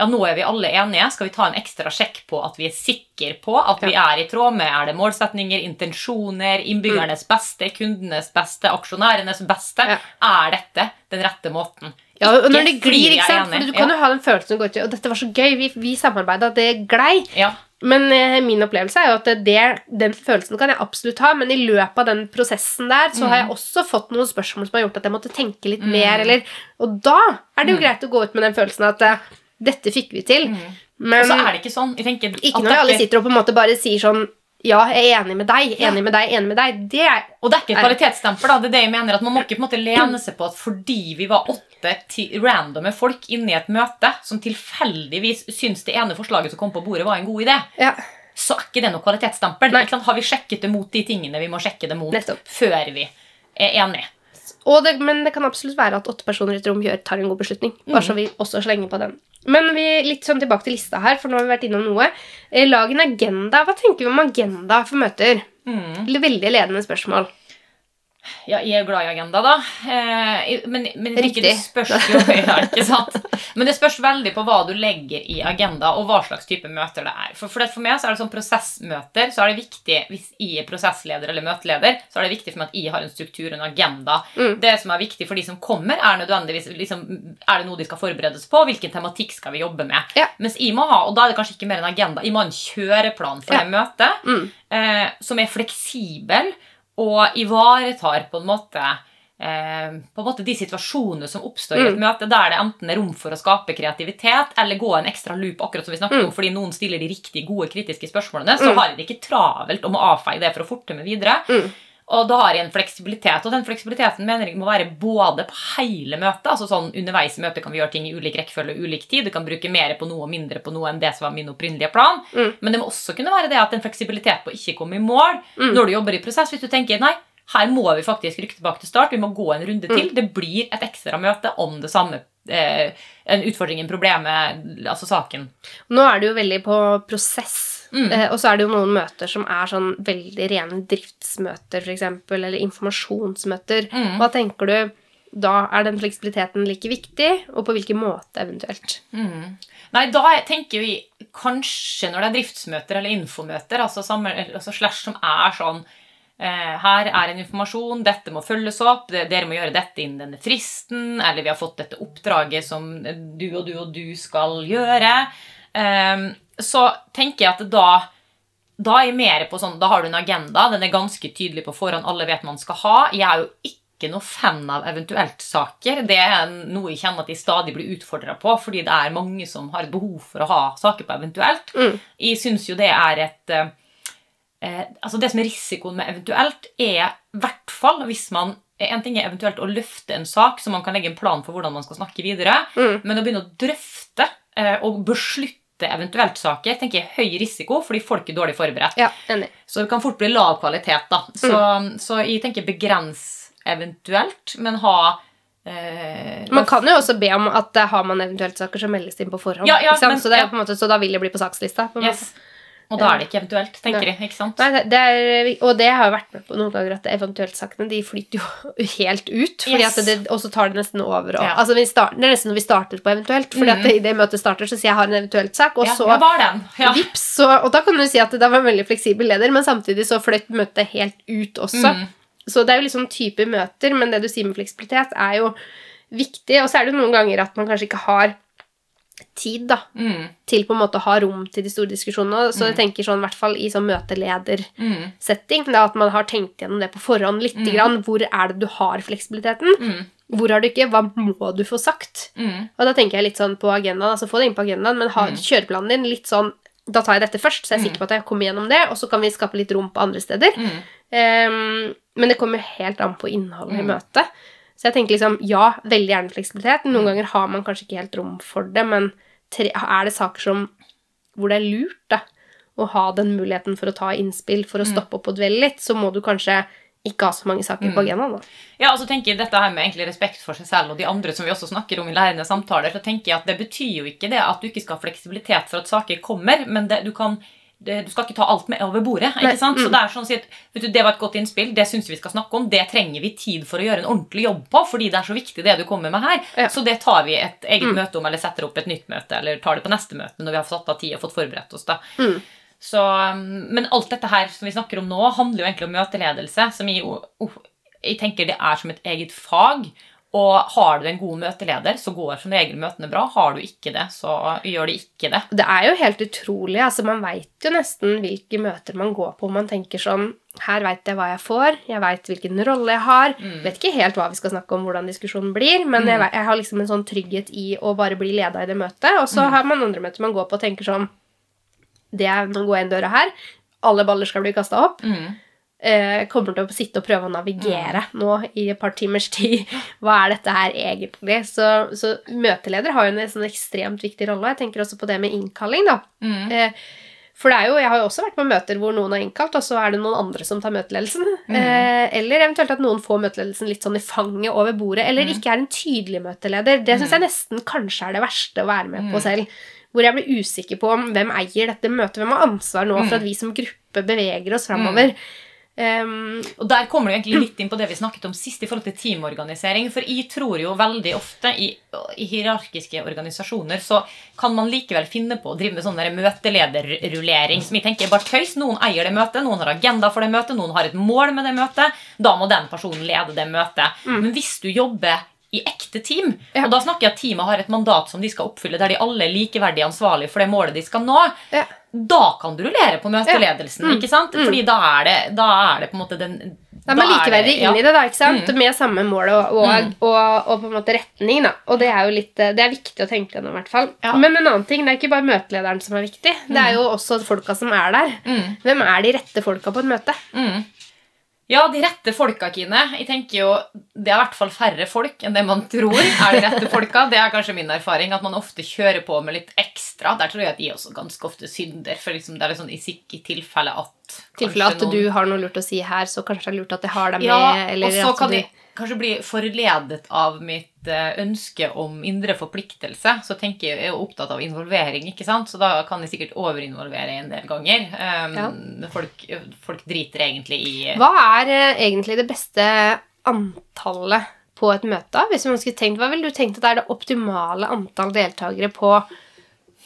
ja, nå er vi alle enige. Skal vi ta en ekstra sjekk på at vi er sikre på at vi er i tråd med er det målsetninger, intensjoner, innbyggernes beste, kundenes beste, aksjonærenes beste? Ja. Er dette den rette måten? Ja, og når det glir, ikke sant? For du kan jo ha den følelsen du går til Og dette var så gøy, vi, vi samarbeida, det glei. Ja. Men eh, min opplevelse er jo at det, den følelsen kan jeg absolutt ha, men i løpet av den prosessen der så har jeg også fått noen spørsmål som har gjort at jeg måtte tenke litt mer, eller Og da er det jo greit å gå ut med den følelsen at eh, dette fikk vi til. Men Og så er det ikke sånn. Tenker ikke når alle sitter og på en måte bare sier sånn Ja, jeg er enig med deg, enig med deg, enig med deg. Det er Og det er ikke et kvalitetsstempel. da, det er det jeg mener at Man må ikke på en måte lene seg på at fordi vi var åtte randomme folk inne i et møte som tilfeldigvis syns det ene forslaget som kom på bordet, var en god idé, Ja. så er ikke det noe kvalitetsstempel. Har vi sjekket det mot de tingene vi må sjekke det mot Nettopp. før vi er enige? Det, men det kan absolutt være at åtte personer i et rom gjør, tar en god beslutning. Bare så vi også slenger på den. Men vi, litt sånn tilbake til lista her, for nå har vi vært innom noe. Eh, Lag en agenda. Hva tenker vi om agenda for møter? Mm. Veldig ledende spørsmål. Ja, jeg er glad i agenda, da. Eh, men, men Riktig. det spørs jo ja, ikke sant? Men det spørs veldig på hva du legger i agenda, og hva slags type møter det er. For, for, det, for meg så er det sånn prosessmøter, så er det viktig, hvis jeg er prosessleder eller møteleder, så er det viktig for meg at jeg har en struktur og en agenda. Det som er viktig for de som kommer, er nødvendigvis liksom, Er det noe de skal forberedes på? Hvilken tematikk skal vi jobbe med? Ja. Mens jeg må ha, og da er det kanskje ikke mer en agenda, jeg må ha en kjøreplan for Ja. det møtet, eh, som er fleksibel og ivaretar på en måte eh, på en måte de situasjonene som oppstår i et møte der det enten er rom for å skape kreativitet eller gå en ekstra loop, akkurat som vi snakket om, fordi noen stiller de riktig gode kritiske spørsmålene, så har de det ikke travelt om å avfeie det for å forte meg videre. Og da har jeg en fleksibilitet, og den fleksibiliteten mener jeg må være både på hele møtet. altså sånn Underveis i møtet kan vi gjøre ting i ulik rekkefølge og ulik tid. Du kan bruke mer på noe og mindre på noe enn det som var min opprinnelige plan. Men det må også kunne være det at en fleksibilitet på å ikke komme i mål når du jobber i prosess. Hvis du tenker nei, her må vi faktisk rykke tilbake til start, vi må gå en runde til. Det blir et ekstra møte om det samme. Eh, en utfordring, en problemet, altså saken. Nå er du jo veldig på prosess. Eh, og så er det jo noen møter som er sånn veldig rene driftsmøter, f.eks., eller informasjonsmøter. Hva tenker du da? Er den fleksibiliteten like viktig, og på hvilken måte eventuelt? Nei, da tenker vi kanskje når det er driftsmøter eller infomøter, altså, sammen, altså slash som er sånn eh, Her er en informasjon, dette må følges opp, dere må gjøre dette innen denne fristen, eller vi har fått dette oppdraget som du og du og du skal gjøre. Så tenker jeg at da da er jeg mer på sånn, da har du en agenda, den er ganske tydelig på forhånd, alle vet man skal ha. Jeg er jo ikke noe fan av eventuelt-saker. Det er noe jeg kjenner at jeg stadig blir utfordra på, fordi det er mange som har et behov for å ha saker på eventuelt. Jeg syns jo det er et eh, eh, Altså Det som er risikoen med eventuelt, er i hvert fall hvis man en ting er eventuelt å løfte en sak, så man kan legge en plan for hvordan man skal snakke videre. Men å begynne å drøfte eh, og beslutte eventuelt saker tenker jeg høy risiko fordi folk er dårlig forberedt. Ja. Så det kan fort bli lav kvalitet. da. Så, så jeg tenker begrens eventuelt, men ha eh, Man kan jo også be om at eh, har man eventuelt saker, så meldes det inn på forhånd. Ja, ja, men- så, det på måte, så da vil det bli på sakslista. På en yes. Og da er det ikke eventuelt, tenker jeg. ikke sant? Nei, det, er, og det har jeg vært med på noen ganger, at eventuelt-sakene de flyter jo helt ut. Yes. det, og så tar det nesten over. Og, Ja. altså, vi start, det er nesten når vi starter på eventuelt. Fordi at i det møtet starter, så sier jeg har en eventuelt-sak, og ja, så ja, var den. Ja. vips, så, Og da kan du si at det var en veldig fleksibel leder, men samtidig så fløyt møtet helt ut også. Mm. Så det er jo liksom type møter, men det du sier med fleksibilitet, er jo viktig. Og så er det jo noen ganger at man kanskje ikke har tid da, Mm. til på en måte å ha rom til de store diskusjonene. Så jeg tenker sånn, i hvert fall i sånn møteledersetting, Mm. at man har tenkt gjennom det på forhånd litt. Grann, hvor er det du har fleksibiliteten? Hvor har du ikke? Hva må du få sagt? Mm. Og da tenker jeg litt sånn på agendaen, altså få det inn på agendaen, men ha kjøreplanen din litt sånn da tar jeg dette først, så jeg er sikker på at jeg kommer gjennom det, og så kan vi skape litt rom på andre steder. Um, men det kommer jo helt an på innholdet i møtet. Så jeg tenker liksom, ja, veldig gjerne fleksibilitet. Noen ganger har man kanskje ikke helt rom for det, men tre, er det saker som, hvor det er lurt da, å ha den muligheten for å ta innspill, for å stoppe opp og dvelle litt, så må du kanskje ikke ha så mange saker på agendaen. Da. Ja, og så tenker jeg dette her med egentlig respekt for seg selv og de andre som vi også snakker om i lærende samtaler, så tenker jeg at det betyr jo ikke det at du ikke skal ha fleksibilitet for at saker kommer, men det, du kan det, du skal ikke ta alt med over bordet. Ikke sant? Så Det er sånn å si at, vet du, det var et godt innspill, det syns vi skal snakke om. Det trenger vi tid for å gjøre en ordentlig jobb på, fordi det er så viktig det du kommer med her. Ja. Så det tar vi et eget møte om, eller setter opp et nytt møte, eller tar det på neste møte når vi har satt av tid og fått forberedt oss. da. Så, um, men alt dette her som vi snakker om nå, handler jo egentlig om møteledelse, som jeg, oh, jeg tenker det er som et eget fag. Og har du en god møteleder, så går som regel møtene bra. Har du ikke det, så gjør de ikke det. Det er jo helt utrolig. altså Man veit jo nesten hvilke møter man går på. Man tenker sånn Her veit jeg hva jeg får. Jeg veit hvilken rolle jeg har. Vet ikke helt hva vi skal snakke om, hvordan diskusjonen blir, men jeg, vet, jeg har liksom en sånn trygghet i å bare bli leda i det møtet. Og så har man andre møter man går på og tenker sånn Det er Nå går jeg inn døra her. Alle baller skal bli kasta opp. Mm. Eh, kommer til å sitte og prøve å navigere nå i et par timers tid. Hva er dette her egentlig? Så, så møteleder har jo en sånn ekstremt viktig rolle. Jeg tenker også på det med innkalling, da. Mm. Eh, for det er jo, Jeg har jo også vært på møter hvor noen har innkalt, og så er det noen andre som tar møteledelsen. Eh, eller eventuelt at noen får møteledelsen litt sånn i fanget over bordet, eller ikke er en tydelig møteleder. Det syns jeg nesten kanskje er det verste å være med på selv. Hvor jeg blir usikker på om hvem eier dette møtet, hvem har ansvar nå for at vi som gruppe beveger oss framover. Um, Og der kommer du egentlig litt inn på det vi snakket om sist i forhold til teamorganisering. For jeg tror jo veldig ofte i, i hierarkiske organisasjoner så kan man likevel finne på å drive med sånn der møtelederrullering som jeg tenker er bare tøys. Noen eier det møtet, noen har agenda for det møtet, noen har et mål med det møtet. Da må den personen lede det møtet. Men hvis du jobber i ekte team, Ja. og da snakker jeg at teamet har et mandat som de skal oppfylle, der de alle er likeverdig ansvarlige for det målet de skal nå, ja. da kan du rullere på møteledelsen. Ja. Mm. ikke sant? Fordi da er det, da er det på en måte den Da er man likeverdig inn i det, da, ikke sant? Mm. med samme mål og, og, og, og på en måte retning. da. Og det er jo litt, det er viktig å tenke gjennom. i hvert fall. Ja. Men en annen ting, det er ikke bare møtelederen som er viktig. Det er jo også folka som er der. Mm. Hvem er de rette folka på et møte? Mm. Ja, de rette folka, Kine. Jeg tenker jo, Det er i hvert fall færre folk enn det man tror er de rette folka. Det er kanskje min erfaring, at man ofte kjører på med litt ekstra. Der tror jeg at de også ganske ofte synder. For liksom det er litt sånn i, i tilfelle at tilfelle at noen... du har noe lurt å si her, så kanskje det er lurt at jeg har deg med. Ja, eller og så kan jeg kanskje bli forledet av mitt eh, ønske om indre forpliktelse. Så tenker jeg, jeg er opptatt av involvering, ikke sant? så da kan jeg sikkert overinvolvere en del ganger. Um, folk, folk driter egentlig i Hva er eh, egentlig det beste antallet på et møte? Hvis man skulle tenkt, Hva ville du tenkt at er det optimale antall deltakere på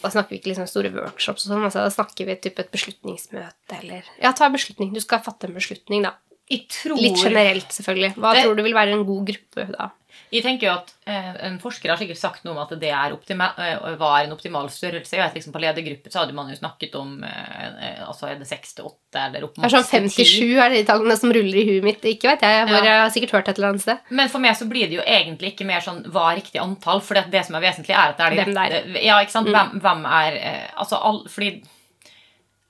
Da snakker vi ikke liksom store workshops, og sånn, altså, da snakker vi typ et beslutningsmøte eller Ja, ta en beslutning. Du skal fatte en beslutning, da. Jeg tror Litt generelt, selvfølgelig. Hva Det- tror du vil være en god gruppe da? Jeg tenker jo at eh, En forsker har sikkert sagt noe om at det optima, eh, var en optimal størrelse. Jeg vet liksom På ledergruppe så hadde man jo snakket om eh, eh, altså er det seks til åtte eller opp Det er sånn 57 er er de tallene som ruller i huet mitt. Ikke vet jeg, hvor Ja. jeg har sikkert hørt et eller annet sted. Men for meg så blir det jo egentlig ikke mer sånn hva er riktig antall. For det, det som er vesentlig, er at det er de det rette- Ja, sant? Hvem, hvem er eh, Altså, all, fordi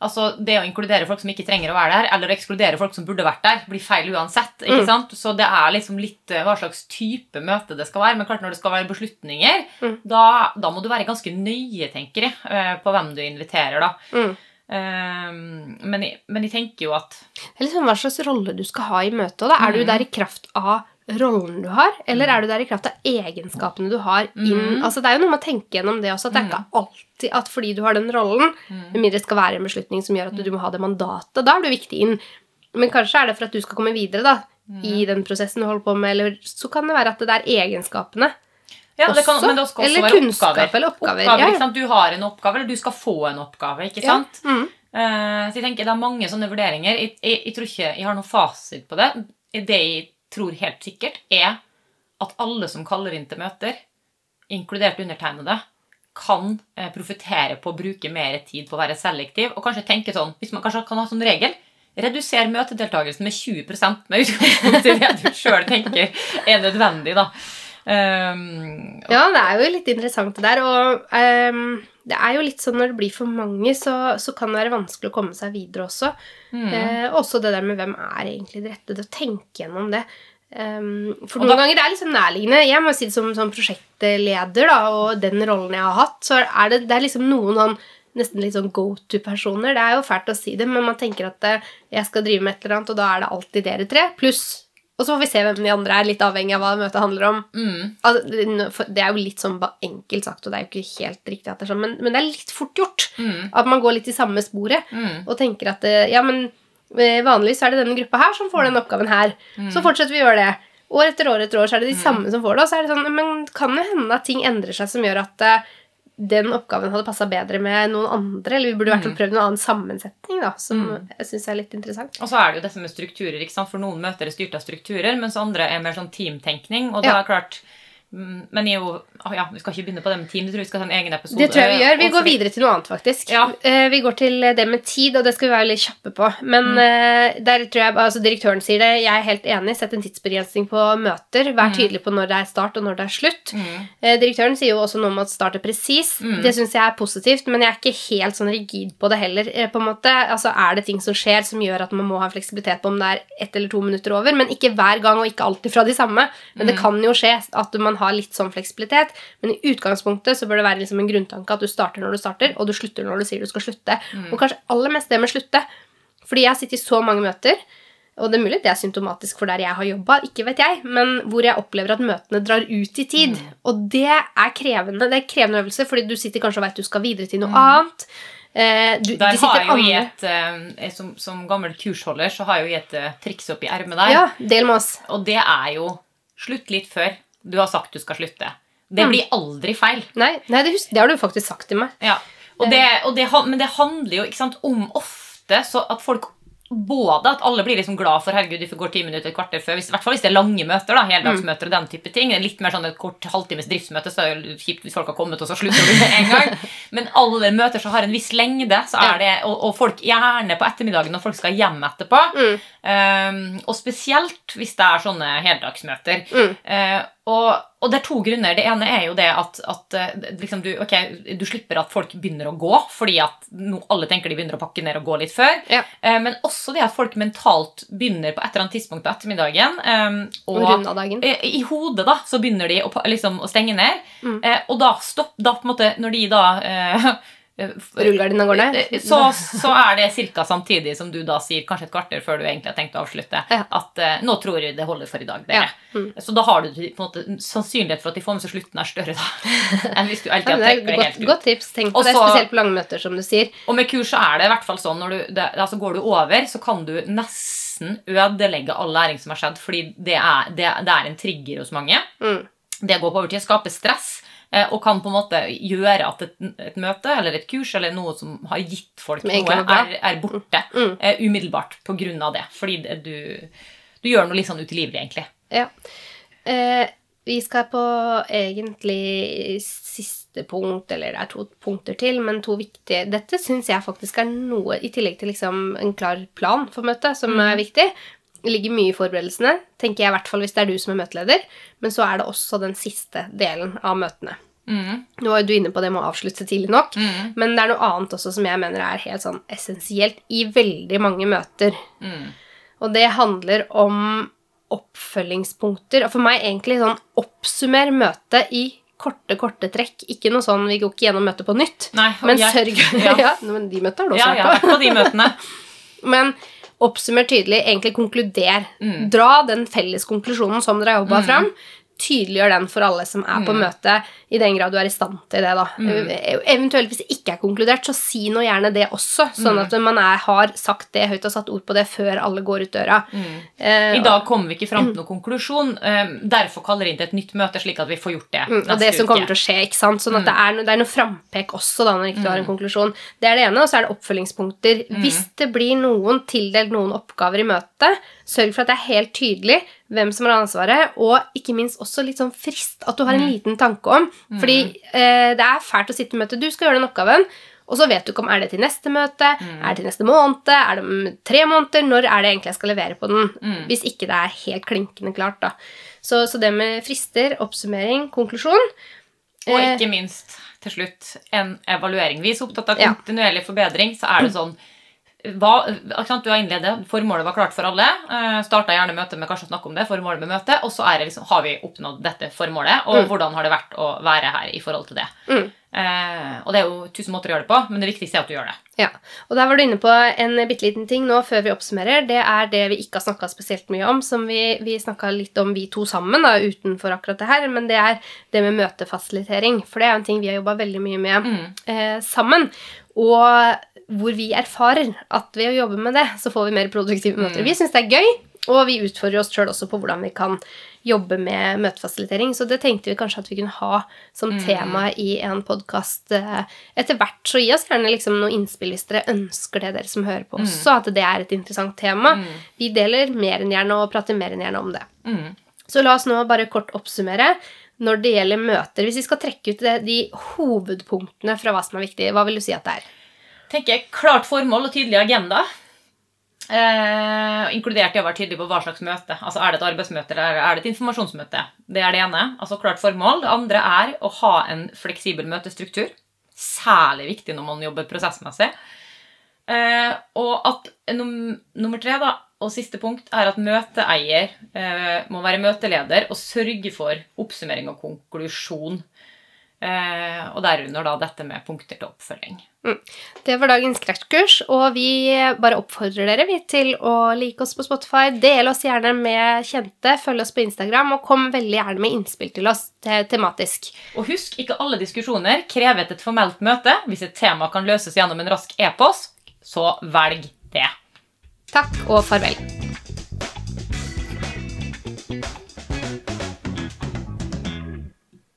Altså, Det å inkludere folk som ikke trenger å være der, eller å ekskludere folk som burde vært der, blir feil uansett. ikke Mm. sant? Så det er liksom litt eh, hva slags type møte det skal være. Men klart når det skal være beslutninger, Mm. da, da må du være ganske nøye, tenker jeg, eh, på hvem du inviterer. da. Mm. Um, men, jeg, men jeg tenker jo at Det er liksom hva slags rolle du skal ha i møtet. da Er du der i kraft av rollen du har, eller er du der i kraft av egenskapene du har inn Altså Det er jo noe med å tenke gjennom det også, at det er ikke alltid at fordi du har den rollen, med mindre det skal være en beslutning som gjør at du må ha det mandatet, da er du viktig inn. Men kanskje er det for at du skal komme videre da, i den prosessen du holder på med, eller så kan det være at det er egenskapene. Ja, det kan, Også? men det skal også Eller være kunnskap oppgaver. eller oppgaver, ja. ikke sant? Du har en oppgave, eller du skal få en oppgave. ikke Ja. sant? Mm. Uh, så jeg tenker Det er mange sånne vurderinger. Jeg, jeg, jeg tror ikke jeg har noen fasit på det. Det jeg tror helt sikkert, er at alle som kaller inn til møter, inkludert undertegnede, kan eh, profitere på å bruke mer tid på å være selektiv. Og kanskje tenke sånn, hvis man kanskje kan ha sånn regel Reduser møtedeltakelsen med 20% med utgangspunkt i det du sjøl tenker er nødvendig. da. Um, Ja, det er jo litt interessant det der. Og um, det er jo litt sånn når det blir for mange, så, så kan det være vanskelig å komme seg videre også. Mm. Uh, også det der med hvem er egentlig det rette. Det å tenke gjennom det. Um, for Og noen da- ganger det er sånn nærliggende. Jeg må si det som, som prosjektleder da, og den rollen jeg har hatt, så er det, det er liksom noen sånn nesten litt sånn go to-personer. Det er jo fælt å si det, men man tenker at eh, jeg skal drive med et eller annet, og da er det alltid dere tre. Pluss Og så får vi se hvem de andre er, litt avhengig av hva møtet handler om. mm. Altså, det- er jo litt sånn enkelt sagt, og det er jo ikke helt riktig, at det er sånn, men, men det er litt fort gjort. Mm. At man går litt i samme sporet Mm. og tenker at eh, ja, men eh, vanligvis er det denne gruppa her som får den oppgaven her. Mm. Så fortsetter vi å gjøre det. År etter år etter år så er det de samme som får det. Og så er det sånn, men kan det hende at ting endrer seg som gjør at eh, den oppgaven hadde passa bedre med noen andre. Eller vi burde i hvert fall prøvd noen annen sammensetning, da, som jeg syns er litt interessant. Og så er det jo dette med strukturer. For noen møter er styrt av strukturer, mens andre er mer sånn teamtenkning. Og da Ja. er klart mm, Men jeg jo ja, Vi skal ikke begynne på det med team. Jeg tror vi skal ha en egen episode. Det tror jeg vi gjør. Vi går videre til noe annet, faktisk. Ja. Eh, Vi går til det med tid, og det skal vi være litt kjappe på. Men Mm. eh, der tror jeg altså Direktøren sier det. Jeg er helt enig. Sett en tidsbegrensning på møter. Vær Mm. tydelig på når det er start, og når det er slutt. Mm. Eh, Direktøren sier jo også noe om at start er presis. Mm. Det syns jeg er positivt, men jeg er ikke helt sånn rigid på det heller. på en måte. Altså, Er det ting som skjer som gjør at man må ha fleksibilitet på om det er ett eller to minutter over? Men ikke hver gang, og ikke alltid fra de samme. Men Mm. det kan jo skje at man har litt sånn fleksibilitet. Men i utgangspunktet så bør det være liksom en grunntanke at du starter når du starter, og du slutter når du sier du skal slutte. Mm. Og kanskje aller mest det med slutte. Fordi jeg har sittet i så mange møter. Og det er mulig det er symptomatisk for der jeg har jobba, ikke vet jeg, men hvor jeg opplever at møtene drar ut i tid. Mm. Og det er krevende. Det er krevende øvelse, fordi du sitter kanskje og vet du skal videre til noe Mm. annet. Eh, du, Der de har jeg jo andre- et, eh, som, som gammel kursholder så har jeg jo i et eh, triks i ermet der. Ja, del med oss. Og det er jo slutt litt før du har sagt du skal slutte. Det Mm. blir aldri feil. Nei, nei det, det har du faktisk sagt til meg. Ja. Og det, og det, men det handler jo sant, om ofte så at folk både at alle blir liksom glad for herregud, du går ti minutter, et kvarter før, hvis, i hvert fall hvis det er lange møter, da, heldagsmøter og den type ting. Litt mer sånn et kort halvtimes driftsmøte, så er det kjipt hvis folk har kommet, og så slutter du med en gang. Men alle møter som har en viss lengde, så er det, og, og folk gjerne på ettermiddagen når folk skal hjem etterpå. Mm. Um, og spesielt hvis det er sånne heldagsmøter. Mm. Eh, og, og det er to grunner. Det ene er jo det at, at eh, liksom du, okay, du slipper at folk begynner å gå, fordi at no, alle tenker de begynner å pakke ned og gå litt før. Ja. Eh, men også det at folk mentalt begynner på et eller annet tidspunkt på ettermiddagen. eh, Og og dagen. eh, I hodet da, så begynner de å, liksom, å stenge ned. Mm. Eh, og da stopp, da på en måte, når de da eh, Rullegardina går ned. Eh, Så, så er det ca. samtidig som du da sier, kanskje et kvarter før du egentlig har tenkt å avslutte, Ja. at uh, nå tror jeg det holder for i dag. dere. Ja. Mm. Så da har du på en måte, sannsynlighet for at de får med seg slutten er større da, enn hvis du hele Ja, tida det helt ut. godt tips. Tenk på det, spesielt på lange møter, som du sier. Og med kurs så er det i hvert fall sånn når du, det, altså Går du over, så kan du nesten ødelegge all læring som har skjedd, fordi det er, det, det er en trigger hos mange. Mm. Det går på overtid, skaper stress. Eh, Og kan på en måte gjøre at et, et møte eller et kurs eller noe som har gitt folk noe, er, er borte Mm. eh, umiddelbart av det. Fordi det, du, du gjør noe litt sånn utilgivelig, egentlig. Ja. Eh, vi skal på egentlig siste punkt, eller det er to punkter til, men to viktige Dette syns jeg faktisk er noe, i tillegg til liksom en klar plan for møtet, som er viktig. Det ligger mye i forberedelsene, tenker jeg i hvert fall hvis det er du som er møteleder. Men så er det også den siste delen av møtene. Mm. Nå var jo du inne på det med å avslutte tidlig nok, Mm. men det er noe annet også som jeg mener er helt sånn essensielt i veldig mange møter. Mm. Og det handler om oppfølgingspunkter. Og for meg egentlig sånn oppsummer møtet i korte, korte trekk. Ikke noe sånn vi går ikke gjennom møtet på nytt. Nei, Men jeg- sørg Ja. ja. men de møtene har du også Ja, vært på. vært på de møtene. Men oppsummer tydelig, egentlig konkluder. Mm. Dra den felles konklusjonen som dere har jobba Mm. fram. Tydeliggjør den for alle som er på Mm. møtet, i den grad du er i stand til det. da. Mm. Eventuelt hvis det ikke er konkludert, så si nå gjerne det også. Sånn Mm. at man er, har sagt det høyt og satt ord på det før alle går ut døra. Mm. Eh, I dag kommer vi ikke fram til noen konklusjon. eh, Derfor kaller vi inn til et nytt møte, slik at vi får gjort det Mm, og det som kommer til å skje. ikke sant? Sånn at det, er no, det er noe frampek også da, når ikke du har en konklusjon. Det er det ene, og så er det oppfølgingspunkter. Hvis det blir noen tildelt noen oppgaver i møtet, sørg for at det er helt tydelig hvem som har ansvaret, og ikke minst også litt sånn frist. At du har en liten tanke om. Fordi eh, det er fælt å sitte i møte. Du skal gjøre den oppgaven. Og så vet du ikke om er det til neste møte, er det til neste måned, er det om tre måneder, når er det egentlig jeg skal levere på den? Mm. Hvis ikke det er helt klinkende klart, da. Så, så det med frister, oppsummering, konklusjon Og Eh, ikke minst til slutt en evaluering. Vi er så opptatt av Ja. kontinuerlig forbedring, så er det sånn hva, Du har innledet, formålet var klart for alle. Uh, Starta gjerne møtet med kanskje å snakke om det, formålet med møtet, og så er det liksom, har vi oppnådd dette formålet, og Mm. hvordan har det vært å være her i forhold til det. Mm. Eh, og det er jo tusen måter å gjøre det på, men det viktigste er at du gjør det. Ja, og der var du inne på en bitte liten ting nå før vi oppsummerer. Det er det vi ikke har snakka spesielt mye om, som vi, vi snakka litt om vi to sammen, da, utenfor akkurat det her, men det er det med møtefasilitering. For det er jo en ting vi har jobba veldig mye med Mm. eh, sammen. Og hvor vi erfarer at ved å jobbe med det, så får vi mer produktive møter. Mm. Vi syns det er gøy. og vi utfordrer oss sjøl også på hvordan vi kan jobbe med møtefasilitering. Så det tenkte vi kanskje at vi kunne ha som tema i en podkast etter hvert. Så gi oss gjerne liksom noen innspill hvis dere ønsker det, dere som hører på også, at det er et interessant tema. Vi deler mer enn gjerne og prater mer enn gjerne om det. Mm. Så la oss nå bare kort oppsummere når det gjelder møter. Hvis vi skal trekke ut de hovedpunktene fra hva som er viktig, hva vil du si at det er? Tenker jeg klart formål og tydelig agenda. Eh, inkludert i å være tydelig på hva slags møte. Altså Er det et arbeidsmøte eller er det et informasjonsmøte? Det er det ene. altså klart formål. Det andre er å ha en fleksibel møtestruktur. Særlig viktig når man jobber prosessmessig. Eh, og at num nummer tre da, og siste punkt er at møteeier eh, må være møteleder og sørge for oppsummering og konklusjon. Eh, og derunder da dette med punkter til oppfølging. Det var dagens krasjkurs, og vi bare oppfordrer dere vi, til å like oss på Spotify. Del oss gjerne med kjente, følg oss på Instagram, og kom veldig gjerne med innspill til oss te tematisk. Og husk, ikke alle diskusjoner krever et formelt møte. Hvis et tema kan løses gjennom en rask e-post, så velg det. Takk og farvel.